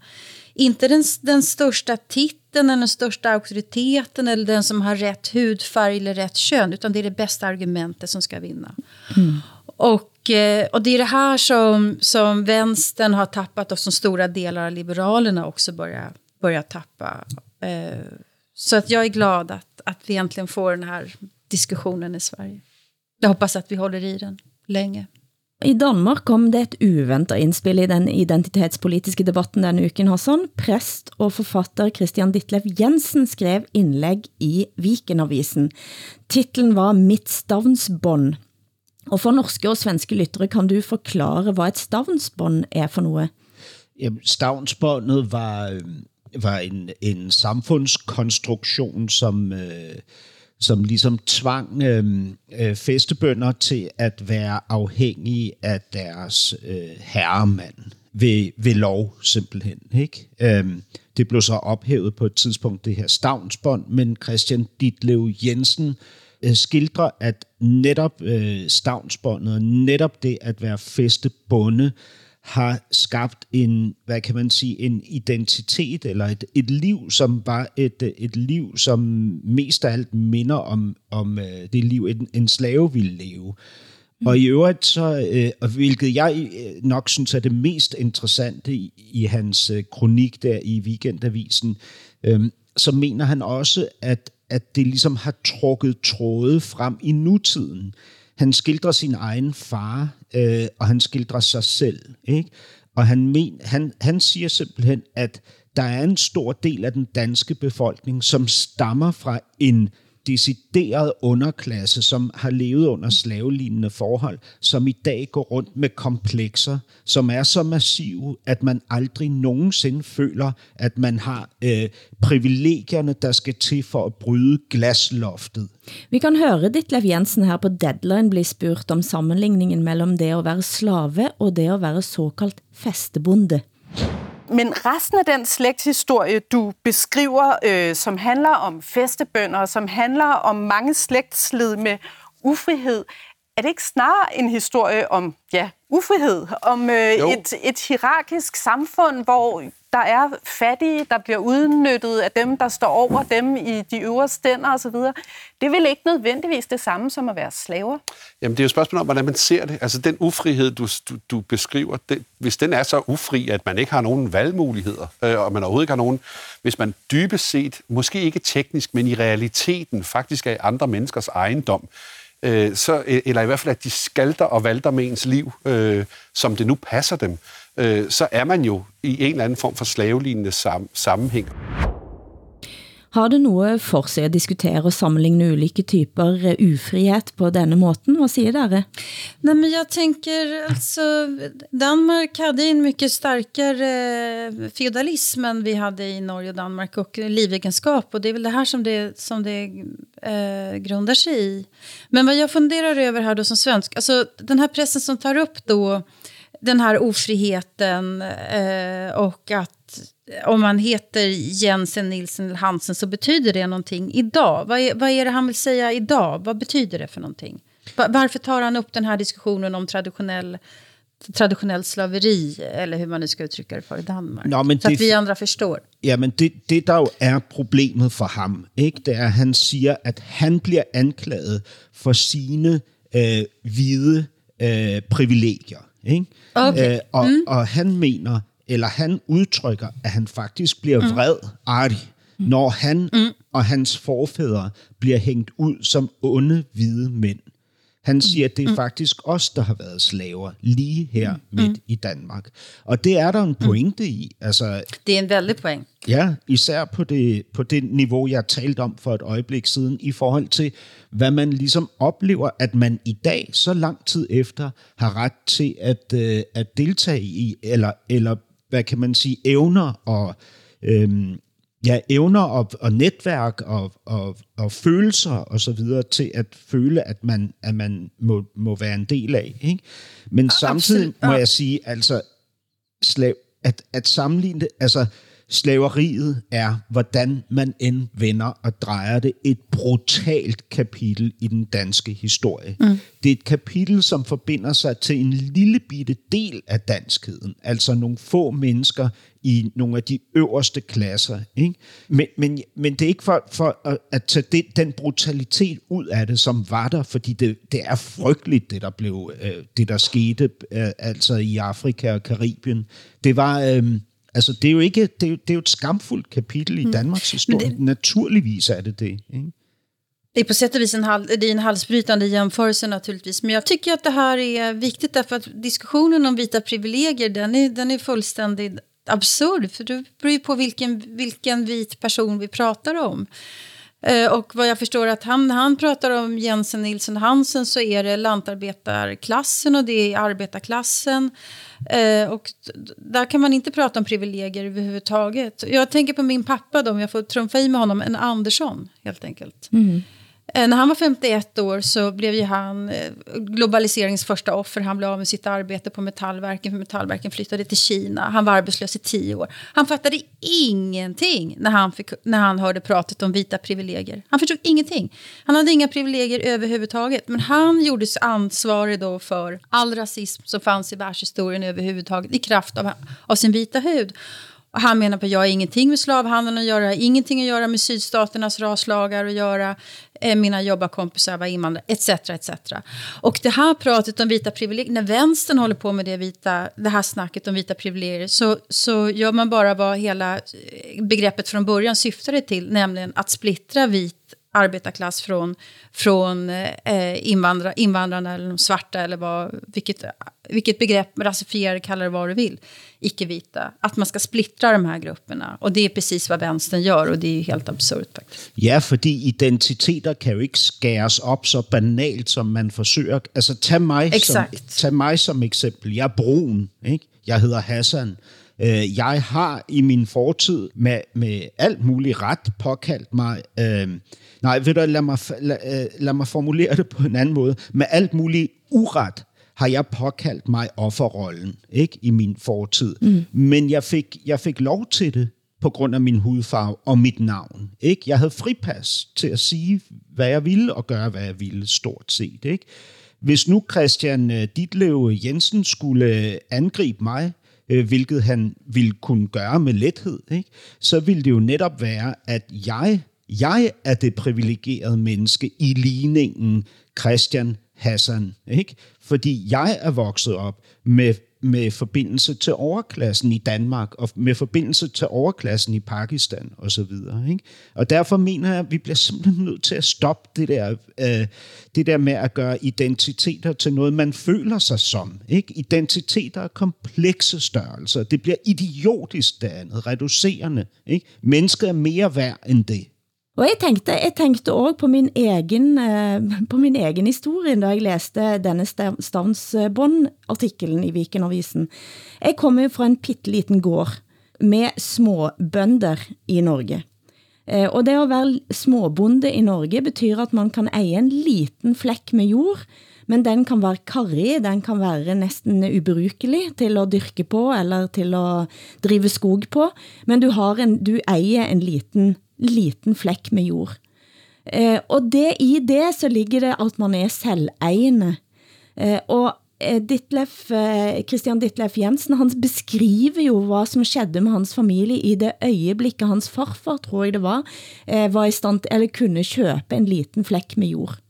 D: Inte den, den största titeln, eller den största auktoriteten eller den som har rätt hudfärg eller rätt kön, utan det är det bästa argumentet som ska vinna. Mm. Och, eh, och det är det här som, som vänstern har tappat och som stora delar av liberalerna också börjar, börjar tappa. Eh, så att jag är glad att, att vi äntligen får den här diskussionen i Sverige. Jag hoppas att vi håller i den länge.
C: I Danmark kom det et uventet indspil i den identitetspolitiske debatten denne uken, Hassan. Præst og forfatter Christian Ditlev Jensen skrev indlæg i Vikenavisen. Titlen var Mitt stavnsbånd. Og for norske og svenske lyttere kan du forklare, hvad et stavnsbånd er for noget?
E: Jamen, stavnsbåndet var var en, en samfundskonstruktion, som, øh, som ligesom tvang øh, øh, festebønder til at være afhængige af deres øh, herremand ved, ved lov simpelthen. Ikke? Øh, det blev så ophævet på et tidspunkt, det her stavnsbånd, men Christian Ditlev Jensen øh, skildrer, at netop øh, stavnsbåndet, netop det at være festebonde, har skabt en, hvad kan man sige, en identitet eller et, et liv, som var et, et liv, som mest af alt minder om, om øh, det liv, en, en slave ville leve. Mm. Og i øvrigt så, øh, og hvilket jeg øh, nok synes er det mest interessante i, i hans øh, kronik der i Weekendavisen, øh, så mener han også, at, at det ligesom har trukket tråde frem i nutiden. Han skildrer sin egen far, øh, og han skildrer sig selv. Ikke? Og han, men, han, han siger simpelthen, at der er en stor del af den danske befolkning, som stammer fra en decideret underklasse, som har levet under slavelignende forhold, som i dag går rundt med komplekser, som er så massive, at man aldrig nogensinde føler, at man har øh, privilegierne, der skal til for at bryde glasloftet.
C: Vi kan høre Ditlev Jensen her på Deadline blive spurgt om sammenligningen mellem det at være slave og det at være såkaldt festebonde.
I: Men resten af den slægtshistorie, du beskriver, øh, som handler om festebønder, som handler om mange slægtsled med ufrihed, er det ikke snarere en historie om ja, ufrihed, om øh, et, et hierarkisk samfund, hvor der er fattige, der bliver udnyttet af dem, der står over dem i de øvre stænder osv. Det vil ikke nødvendigvis det samme som at være slaver?
R: Jamen, det er jo et spørgsmål om, hvordan man ser det. Altså, den ufrihed, du, du, du beskriver, det, hvis den er så ufri, at man ikke har nogen valgmuligheder, øh, og man overhovedet ikke har nogen, hvis man dybest set, måske ikke teknisk, men i realiteten faktisk er andre menneskers ejendom, øh, så, øh, eller i hvert fald, at de skalter og valter med ens liv, øh, som det nu passer dem, øh, så er man jo i en eller anden form for slavelignende sam- sammenhæng.
C: Har det noget for sig at diskutere og sammenligne ulike typer ufrihet på denne måten? Hvad siger dere?
D: Nej, men jag tänker alltså, Danmark hade en mycket starkare feudalism än vi hade i Norge och Danmark och livegenskap och det är väl det här som det, som det eh, grundar sig i. Men vad jag funderar över här då som svensk, alltså den här pressen som tar upp då den här ofriheten eh, och att om man heter Jensen, Nilsen eller Hansen så betyder det någonting idag. Vad är, vad är det han vill säga idag? Vad betyder det för någonting? Varför tar han upp den här diskussionen om traditionell traditionell slaveri, eller hur man nu ska uttrycka det för i Danmark. Nå, men så det, att vi andra förstår.
E: Ja, men det, det der jo er problemet for ham, ikke? det er, at han siger, at han bliver anklaget for sine øh, hvide øh, privilegier. Ikke?
D: Okay.
E: Øh, og,
D: mm.
E: og han mener, eller han udtrykker, at han faktisk bliver mm. vred, Arti, når han mm. og hans forfædre bliver hængt ud som onde hvide mænd. Han siger, at det er mm. faktisk os, der har været slaver lige her mm. midt mm. i Danmark. Og det er der en pointe i. Altså,
D: det er en vældig point.
E: Ja, især på det, på det niveau, jeg talte om for et øjeblik siden, i forhold til, hvad man ligesom oplever, at man i dag, så lang tid efter, har ret til at, øh, at deltage i, eller, eller hvad kan man sige, evner og øhm, ja, evner og, og netværk og, og, og følelser og så videre til at føle, at man, at man må, må være en del af. Ikke? Men samtidig må jeg sige, altså, slav, at, at sammenligne det, altså, Slaveriet er, hvordan man end vender og drejer det, et brutalt kapitel i den danske historie. Mm. Det er et kapitel, som forbinder sig til en lille bitte del af danskheden, altså nogle få mennesker i nogle af de øverste klasser. Ikke? Men, men, men det er ikke for, for at tage det, den brutalitet ud af det, som var der, fordi det, det er frygteligt, det der, blev, øh, det der skete øh, altså i Afrika og Karibien. Det var... Øh, Altså, det er jo ikke, det er jo, det er jo et skamfuldt kapitel i mm. Danmarks historie. Det, Naturligvis är det det. Ikke?
D: Det är på sätt och vis en, hal, det är en halsbrytande jämförelse naturligtvis. Men jag tycker att det här är viktigt därför att diskussionen om vita privilegier den är, den är fullständigt absurd. För det beror ju på vilken, vilken vit person vi pratar om. Eh, och vad jag förstår att han, han pratar om Jensen Nilsson Hansen så är det lantarbetarklassen och det är arbetarklassen. Eh, och där kan man inte prata om privilegier överhuvudtaget. Jag tänker på min pappa då, om jag får trumfa i med honom, en Andersson helt enkelt.
C: Mm.
D: Eh, när han var 51 år så blev ju han eh, globaliseringens första offer. Han blev av med sitt arbete på Metallverken för Metallverken flyttade till Kina. Han var arbetslös i tio år. Han fattade ingenting när han, fick, när han hörde pratet om vita privilegier. Han förstod ingenting. Han hade inga privilegier överhuvudtaget. Men han gjordes ansvarig då för all rasism som fanns i världshistorien överhuvudtaget i kraft av, av sin vita hud. Och han menar på att jag har ingenting med slavhandeln att göra, ingenting att göra med sydstaternas raslagar att göra, Eh, mina jobbarkompisar var invandrare, etc. etc. Och det här pratet om vita privilegier, när vänstern håller på med det, vita, det här snacket om vita privilegier så, så gör man bara vad hela eh, begreppet från början syftade till, nämligen att splittra vit arbetarklass från, från eh, invandra, invandrarna eller de svarta eller vad, vilket, vilket begrepp, rasifiera, kalla det vad du vill, icke-vita. Att man ska splittra de här grupperna. Och det är precis vad vänstern gör och det är helt absurt faktiskt.
E: Ja, fordi identiteter kan jo ikke skæres op så banalt, som man forsøger. Altså, tag mig, som, tag mig som eksempel. Jeg er brun, ikke? Jeg hedder Hassan. Øh, jeg har i min fortid med, med alt muligt ret påkaldt mig... Øh, nej, ved du, lad mig, lad, øh, lad mig formulere det på en anden måde. Med alt muligt uret har jeg påkaldt mig offerrollen ikke, i min fortid. Mm. Men jeg fik, jeg fik lov til det på grund af min hudfarve og mit navn. Ikke? Jeg havde fripas til at sige, hvad jeg ville, og gøre, hvad jeg ville, stort set. Ikke? Hvis nu Christian øh, Ditlev Jensen skulle angribe mig, øh, hvilket han ville kunne gøre med lethed, ikke? så ville det jo netop være, at jeg, jeg er det privilegerede menneske i ligningen Christian Hassan. Ikke? Fordi jeg er vokset op med med forbindelse til overklassen i Danmark, og med forbindelse til overklassen i Pakistan og så videre. Ikke? Og derfor mener jeg, at vi bliver simpelthen nødt til at stoppe det der, øh, det der med at gøre identiteter til noget, man føler sig som. Ikke? Identiteter er komplekse størrelser. Det bliver idiotisk det andet, reducerende. Ikke? Mennesket er mere værd end det.
C: Og jeg tænkte, jeg tænkte også på min egen, eh, på min egen historie, da jeg læste denne Stavnsbånd-artiklen i Vikenavisen. Jeg kommer fra en pitteliten gård med små bønder i Norge. Eh, og det at være småbonde i Norge betyder at man kan eje en liten flæk med jord, men den kan være karrig, den kan være næsten ubrukelig til at dyrke på eller til at drive skog på, men du, har en, du ejer en liten liten flek med jord. Eh, og det, i det så ligger det at man er selvejende. Eh, og eh, Ditlef, eh, Christian Ditlef Jensen, han beskriver jo, hvad som skedde med hans familie i det øjeblikket hans farfar, tror jeg det var, eh, var i stand eller kunne købe en liten flek med jord.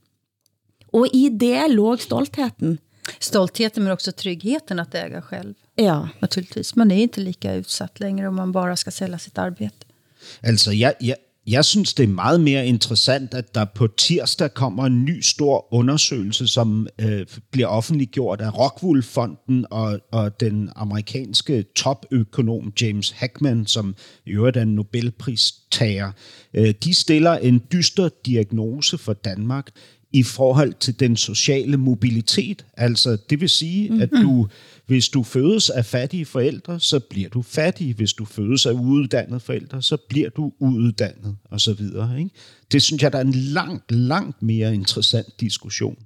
C: Og i det låg stoltheten.
D: Stoltheten men också tryggheten att äga själv.
C: Ja.
D: Naturligtvis. Man är inte lika utsatt längre om man bara ska sälja sitt arbete.
E: Altså, jeg, jeg, jeg synes, det er meget mere interessant, at der på tirsdag kommer en ny stor undersøgelse, som øh, bliver offentliggjort af Rockwool-fonden og, og den amerikanske topøkonom James Hackman, som i øvrigt er en Nobelpristager. Øh, de stiller en dyster diagnose for Danmark i forhold til den sociale mobilitet. Altså, det vil sige, mm-hmm. at du hvis du fødes af fattige forældre, så bliver du fattig. Hvis du fødes af uuddannede forældre, så bliver du uuddannet, og så videre. Ikke? Det synes jeg, der er en langt, langt mere interessant diskussion.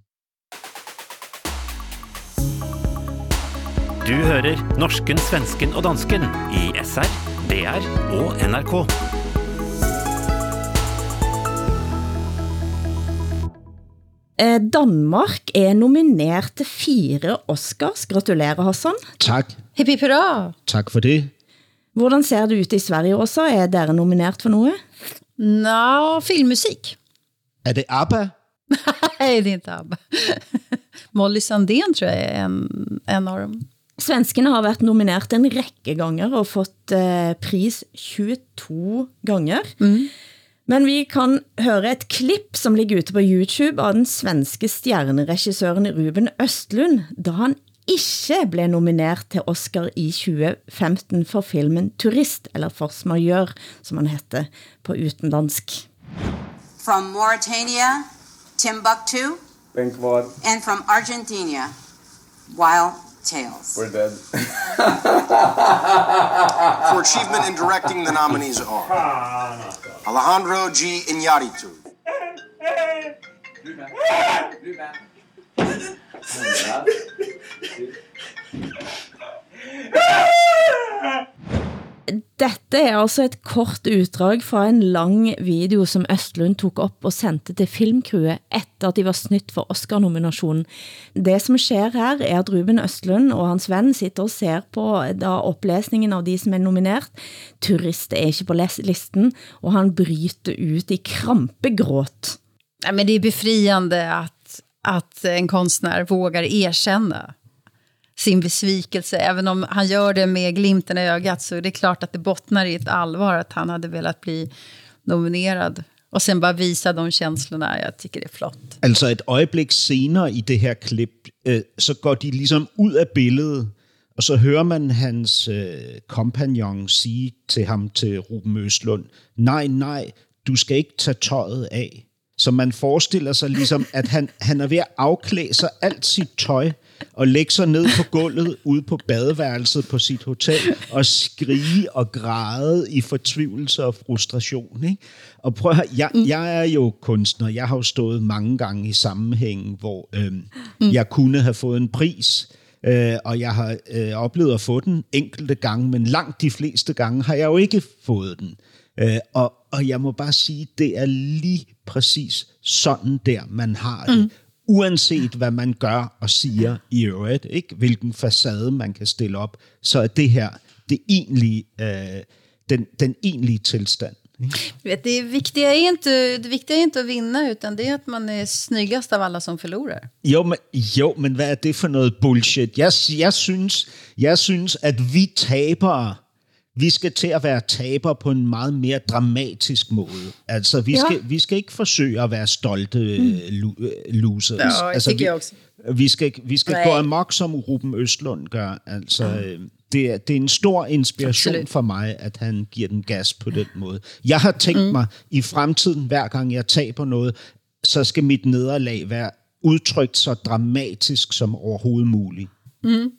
B: Du hører norsken, svensken og dansken i SR, DR og NRK.
C: Danmark er nomineret til fire Oscars. Gratulerer, Hassan.
E: Tak.
D: Hipp hipp hurra.
E: Tak for det.
C: Hvordan ser det ut i Sverige også? Er dere nomineret for noget?
D: Nå, filmmusik.
E: Er det ABBA? [LAUGHS]
D: Nej, det är inte ABBA. Molly Sandén tror jag är en, en av dem.
C: Svenskene har været nomineret en række ganger og fått eh, pris 22 ganger. Mm. Men vi kan høre et klipp som ligger ute på YouTube av den svenske stjerneregissøren Ruben Østlund, da han ikke blev nomineret til Oscar i 2015 for filmen Turist, eller Force Majeure, som han hette på utenlandsk.
S: From Mauritania, Timbuktu,
H: Bengtvad.
S: and from Argentina, Wild Tails.
H: We're dead. [LAUGHS]
T: For achievement in directing, the nominees are Alejandro G. Iñárritu. [LAUGHS]
C: dette er altså et kort utdrag fra en lang video, som Østlund tog op og sendte til filmcrewet efter at de var snytt for Oscar-nominationen. Det som sker her er at Ruben Østlund og hans ven sitter og ser på da oplæsningen av de som er nomineret. Turist er ikke på listen, og han bryter ut i krampegråt.
D: Nej, men det är befriande att, att en konstnär vågar erkänna sin besvikelse. Även om han gör det med glimten i ögat så är det klart att det bottnar i ett allvar att han hade velat bli nominerad. Og sen bare vise de känslorna. Jeg tycker det er flot.
E: Altså et øjeblik senere i det her klip, øh, så går de ligesom ud af billedet, og så hører man hans øh, kompagnon sige til ham, til Ruben Østlund, nej, nej, du skal ikke tage tøjet af. Så man forestiller sig ligesom, at han, han er ved at afklæde sig alt sit tøj, og lægge sig ned på gulvet ude på badeværelset på sit hotel, og skrige og græde i fortvivlelse og frustration. Ikke? Og prøv at høre, jeg, jeg er jo kunstner, jeg har jo stået mange gange i sammenhængen, hvor øhm, mm. jeg kunne have fået en pris, øh, og jeg har øh, oplevet at få den enkelte gange, men langt de fleste gange har jeg jo ikke fået den. Øh, og, og jeg må bare sige, det er lige præcis sådan der, man har det. Mm. Uanset hvad man gør og siger i øvrigt, ikke? hvilken facade man kan stille op, så er det her det egentlige, øh, den, den egentlige tilstand.
D: Det, viktiga är inte, det viktiga är inte att vinna, utan det är att man är snyggast av alla som förlorar.
E: Jo, men, jo, men hvad er det for noget bullshit? Jeg, jeg, synes, jeg synes, at vi tabere, vi skal til at være taber på en meget mere dramatisk måde. Altså, vi,
D: Ja.
E: skal, vi skal ikke forsøge at være stolte mm. losers.
D: Ja, det
E: altså,
D: tycker
E: vi,
D: också.
E: Vi skal, vi skal
D: Nej.
E: gå amok, som Ruben Østlund gør. Altså, øh, det, er, det er en stor inspiration
D: Absolut.
E: for mig, at han giver den gas på den måde. Jeg har tænkt mm. mig, i fremtiden, hver gang jeg taber noget, så skal mit nederlag være udtrykt så dramatisk som overhovedet muligt.
C: Mm.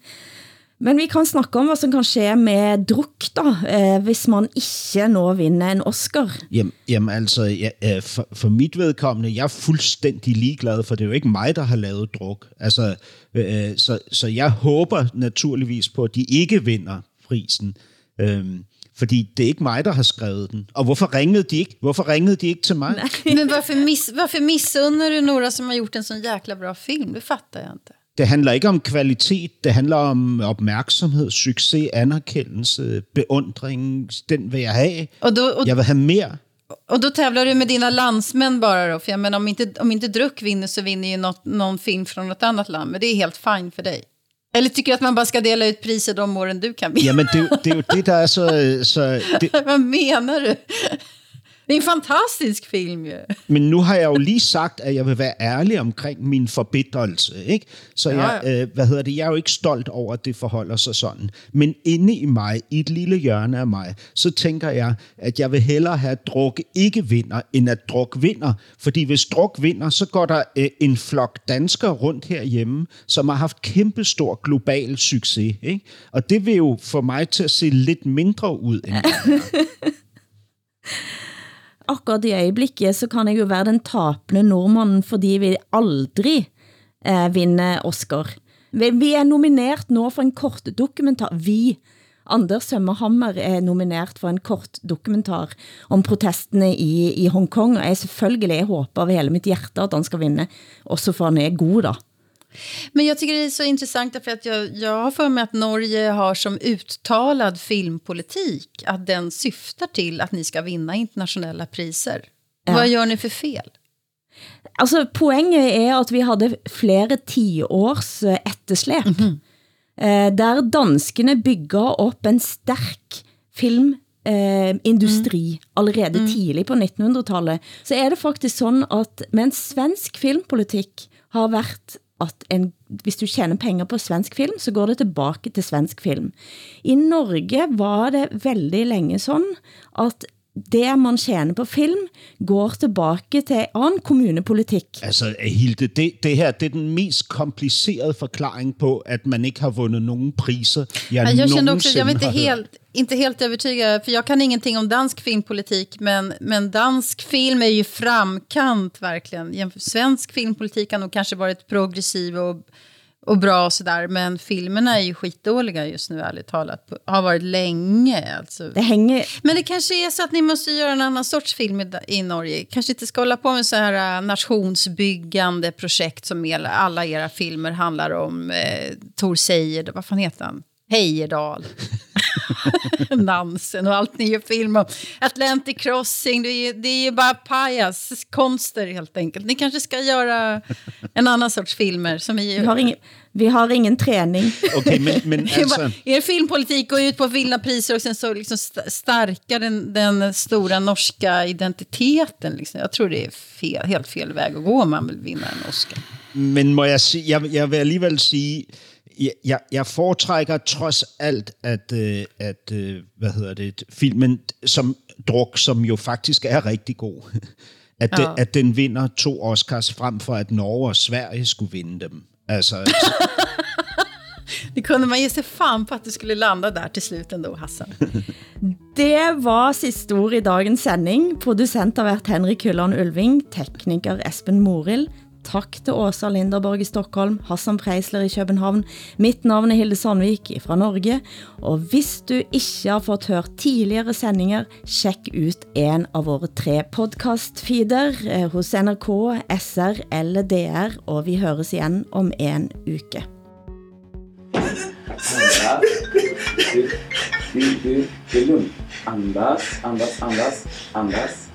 C: Men vi kan snakke om, hvad som kan ske med druk, da, eh, hvis man ikke nå vinner en Oscar.
E: Jamen, jamen altså, ja, øh, for, for mit vedkommende, jeg er fuldstændig ligeglad, for det er jo ikke mig, der har lavet druk. Altså, øh, så, så jeg håber naturligvis på, at de ikke vinder prisen. Øhm, fordi det er ikke mig, der har skrevet den. Og hvorfor ringede de ikke? Hvorfor ringede de ikke til mig?
D: Men varför, miss, varför missunnar du några som har gjort en sån jäkla bra film? Det fattar jag inte.
E: Det handler ikke om kvalitet, det handler om opmærksomhed, succes, anerkendelse, beundring. Den vil jeg have.
D: Och då, och,
E: Jeg vil have mere.
D: och då tävlar du med dina landsmän bara då? För jag menar, om inte, om inte Druck vinner så vinner ju något, någon film från något annat land. Men det är helt fine för dig. Eller tycker du att man bara ska dela ut priser de åren du kan vinna?
E: Jamen, det, er jo- det er jo det, der er så... så det, [LAUGHS]
D: Vad menar du? Det är en fantastisk film ju. [LAUGHS]
E: Men nu har jeg jo lige sagt, at jeg vil være ærlig omkring min forbitrelse, ikke? Så
D: Ja,
E: jeg, øh, hvad hedder det, jeg er jo ikke stolt over, at det forholder sig sådan. Men inde i mig, i et lille hjørne af mig, så tænker jeg, at jeg vil hellere have, at druk ikke vinder, end at druk vinder. Fordi hvis druk vinder, så går der øh, en flok danskere rundt herhjemme, som har haft kæmpestor global succes, ikke? Og det vil jo få mig til at se lidt mindre ud, end [LAUGHS]
C: Akkurat i øjeblikket, så kan jeg jo være den tapende nordmannen, fordi vi aldrig eh, vinner Oscar. Vi, vi er nomineret nå for en kort dokumentar. Vi, Anders Sømmerhammer, er nomineret for en kort dokumentar om protestene i, i Hongkong, og jeg selvfølgelig jeg håber ved hele mitt hjerte at han skal vinde, også for han er god da.
D: Men jag tycker det är så intressant för att jag, jag har för mig att Norge har som uttalad filmpolitik att den syftar till att ni ska vinna internationella priser.
C: Ja.
D: Vad gör ni för fel?
C: Altså, poenget er at vi havde flere tiårs eh, etterslæp, eh, der danskene bygger op en stærk filmindustri eh, industri allerede tidlig på 1900-tallet, så er det faktisk sådan at med en svensk filmpolitik har været at en, hvis du tjener penger på svensk film, så går det tilbage til svensk film. I Norge var det veldig længe sådan, at det man tjener på film går tilbage til anden kommunepolitik.
E: Altså, Hilde, det, det her det er den mest komplicerede forklaring på, at man ikke har vundet nogen priser, jeg,
D: Jag, jag kände också, jag var inte helt, inte helt övertygad, för jag kan ingenting om dansk filmpolitik, men, men dansk film är ju framkant verkligen. Svensk filmpolitik har nog kanske varit progressiv och, och bra och sådär. Men filmerna är ju skitdåliga just nu, ärligt talat. Har varit länge. Alltså.
C: Det hänger...
D: Men det kanske är så att ni måste göra en annan sorts film i, i Norge. Kanske inte ska hålla på med så här uh, nationsbyggande projekt som alla era filmer handlar om. Eh, Tor Seijer, vad fan heter han? Heyerdahl. [LAUGHS] Nansen och allt ni gör film om. Atlantic Crossing, det är, ju- det är ju bara pajas, konster helt enkelt. Ni kanske ska göra en annan sorts filmer som är
C: Vi har ingen, vi har ingen träning.
E: Okay, men, men [LAUGHS] [LAUGHS]
D: bara- Er filmpolitik går ut på att vinna priser och sen så liksom st- stärka den, den stora norska identiteten. Liksom. Jeg tror det är fel, helt fel väg att gå om man vill vinna en Oscar.
E: men må jeg, sige, jeg, jeg vil alligevel sige, jeg, jeg, jeg foretrækker trods alt, at, øh, at øh, hvad hedder det, filmen som druk, som jo faktisk er rigtig god, [LAUGHS] at,
D: Ja.
E: ja. at den vinder to Oscars frem for, at Norge og Sverige skulle vinde dem. Altså, [LAUGHS]
D: Det kunde man ge sig fan på att det skulle landa där till slut ändå, Hassan.
C: Det var sidste ord i dagens sending. Producent har været Henrik Hulland Ulving, tekniker Espen Morild. Tak til Åsa Linderborg i Stockholm, Hassan Preisler i København. Mitt navn er Hilde Sandvik fra Norge. Og hvis du ikke har fået hørt tidligere sendinger, sjekk ut en av våre tre podcast-feeder eh, hos NRK, SR eller DR, og vi høres igen om en uke.
U: Du, du, du, det är lugnt. Andas, andas, andas, andas.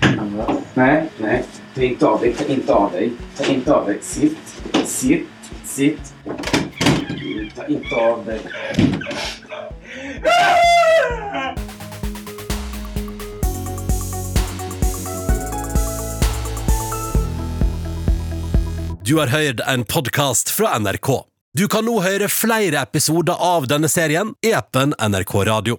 U: Andas. Nej, nej. Ta inte av dig, ta inte av dig. Ta inte av dig. Sitt, sitt, sitt. Mm, ta inte av dig.
A: Du har hørt en podcast fra NRK. Du kan nå høre flere episoder av denne serien i appen NRK Radio.